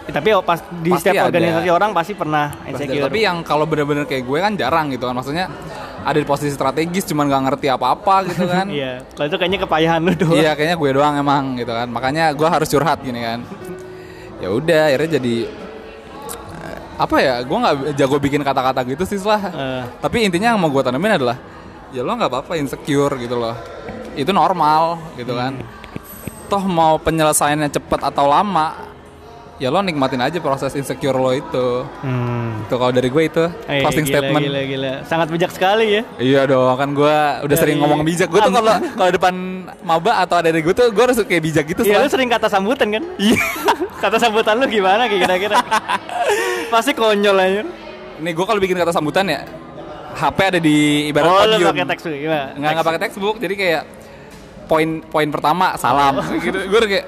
tapi oh, pas di Pasti setiap ada. organisasi orang pasti pernah insecure. tapi yang kalau bener-bener kayak gue kan jarang gitu kan. Maksudnya ada di posisi strategis cuman nggak ngerti apa-apa gitu kan. Iya, kalau itu kayaknya kepayahan lu doang. iya kayaknya gue doang emang gitu kan. Makanya gue harus curhat gini kan. Ya udah akhirnya jadi eh, apa ya gue nggak jago bikin kata-kata gitu sih lah Eh, tapi intinya yang mau gue tanemin adalah ya lo nggak apa-apa insecure gitu loh. Itu normal gitu kan. Toh mau penyelesaiannya cepat atau lama ya lo nikmatin aja proses insecure lo itu hmm. itu kalau dari gue itu Eh, closing gila, statement Gila, gila. Sangat bijak sekali ya. iya dong kan gue udah Dari- sering ngomong bijak gue tuh kalau kalau depan maba atau ada dari gue tuh gue harus kayak bijak gitu Iya, Sal. sering kata sambutan kan? iya kata sambutan lu gimana kayak kira-kira? Pasti konyol aja. nih gue kalau bikin kata sambutan ya HP ada di ibarat Oh, podium. pakai teks tuh gimana? nggak nggak pakai textbook jadi kayak poin poin pertama salam gitu gue kayak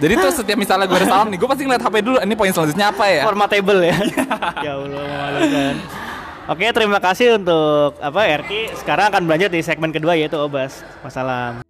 jadi tuh setiap misalnya gue ada salam nih gue pasti ngeliat HP dulu ini poin selanjutnya apa ya formatable ya. ya Allah memalukan. Oke, terima kasih untuk apa Erki. Sekarang akan berlanjut di segmen kedua yaitu Obas. Wassalam.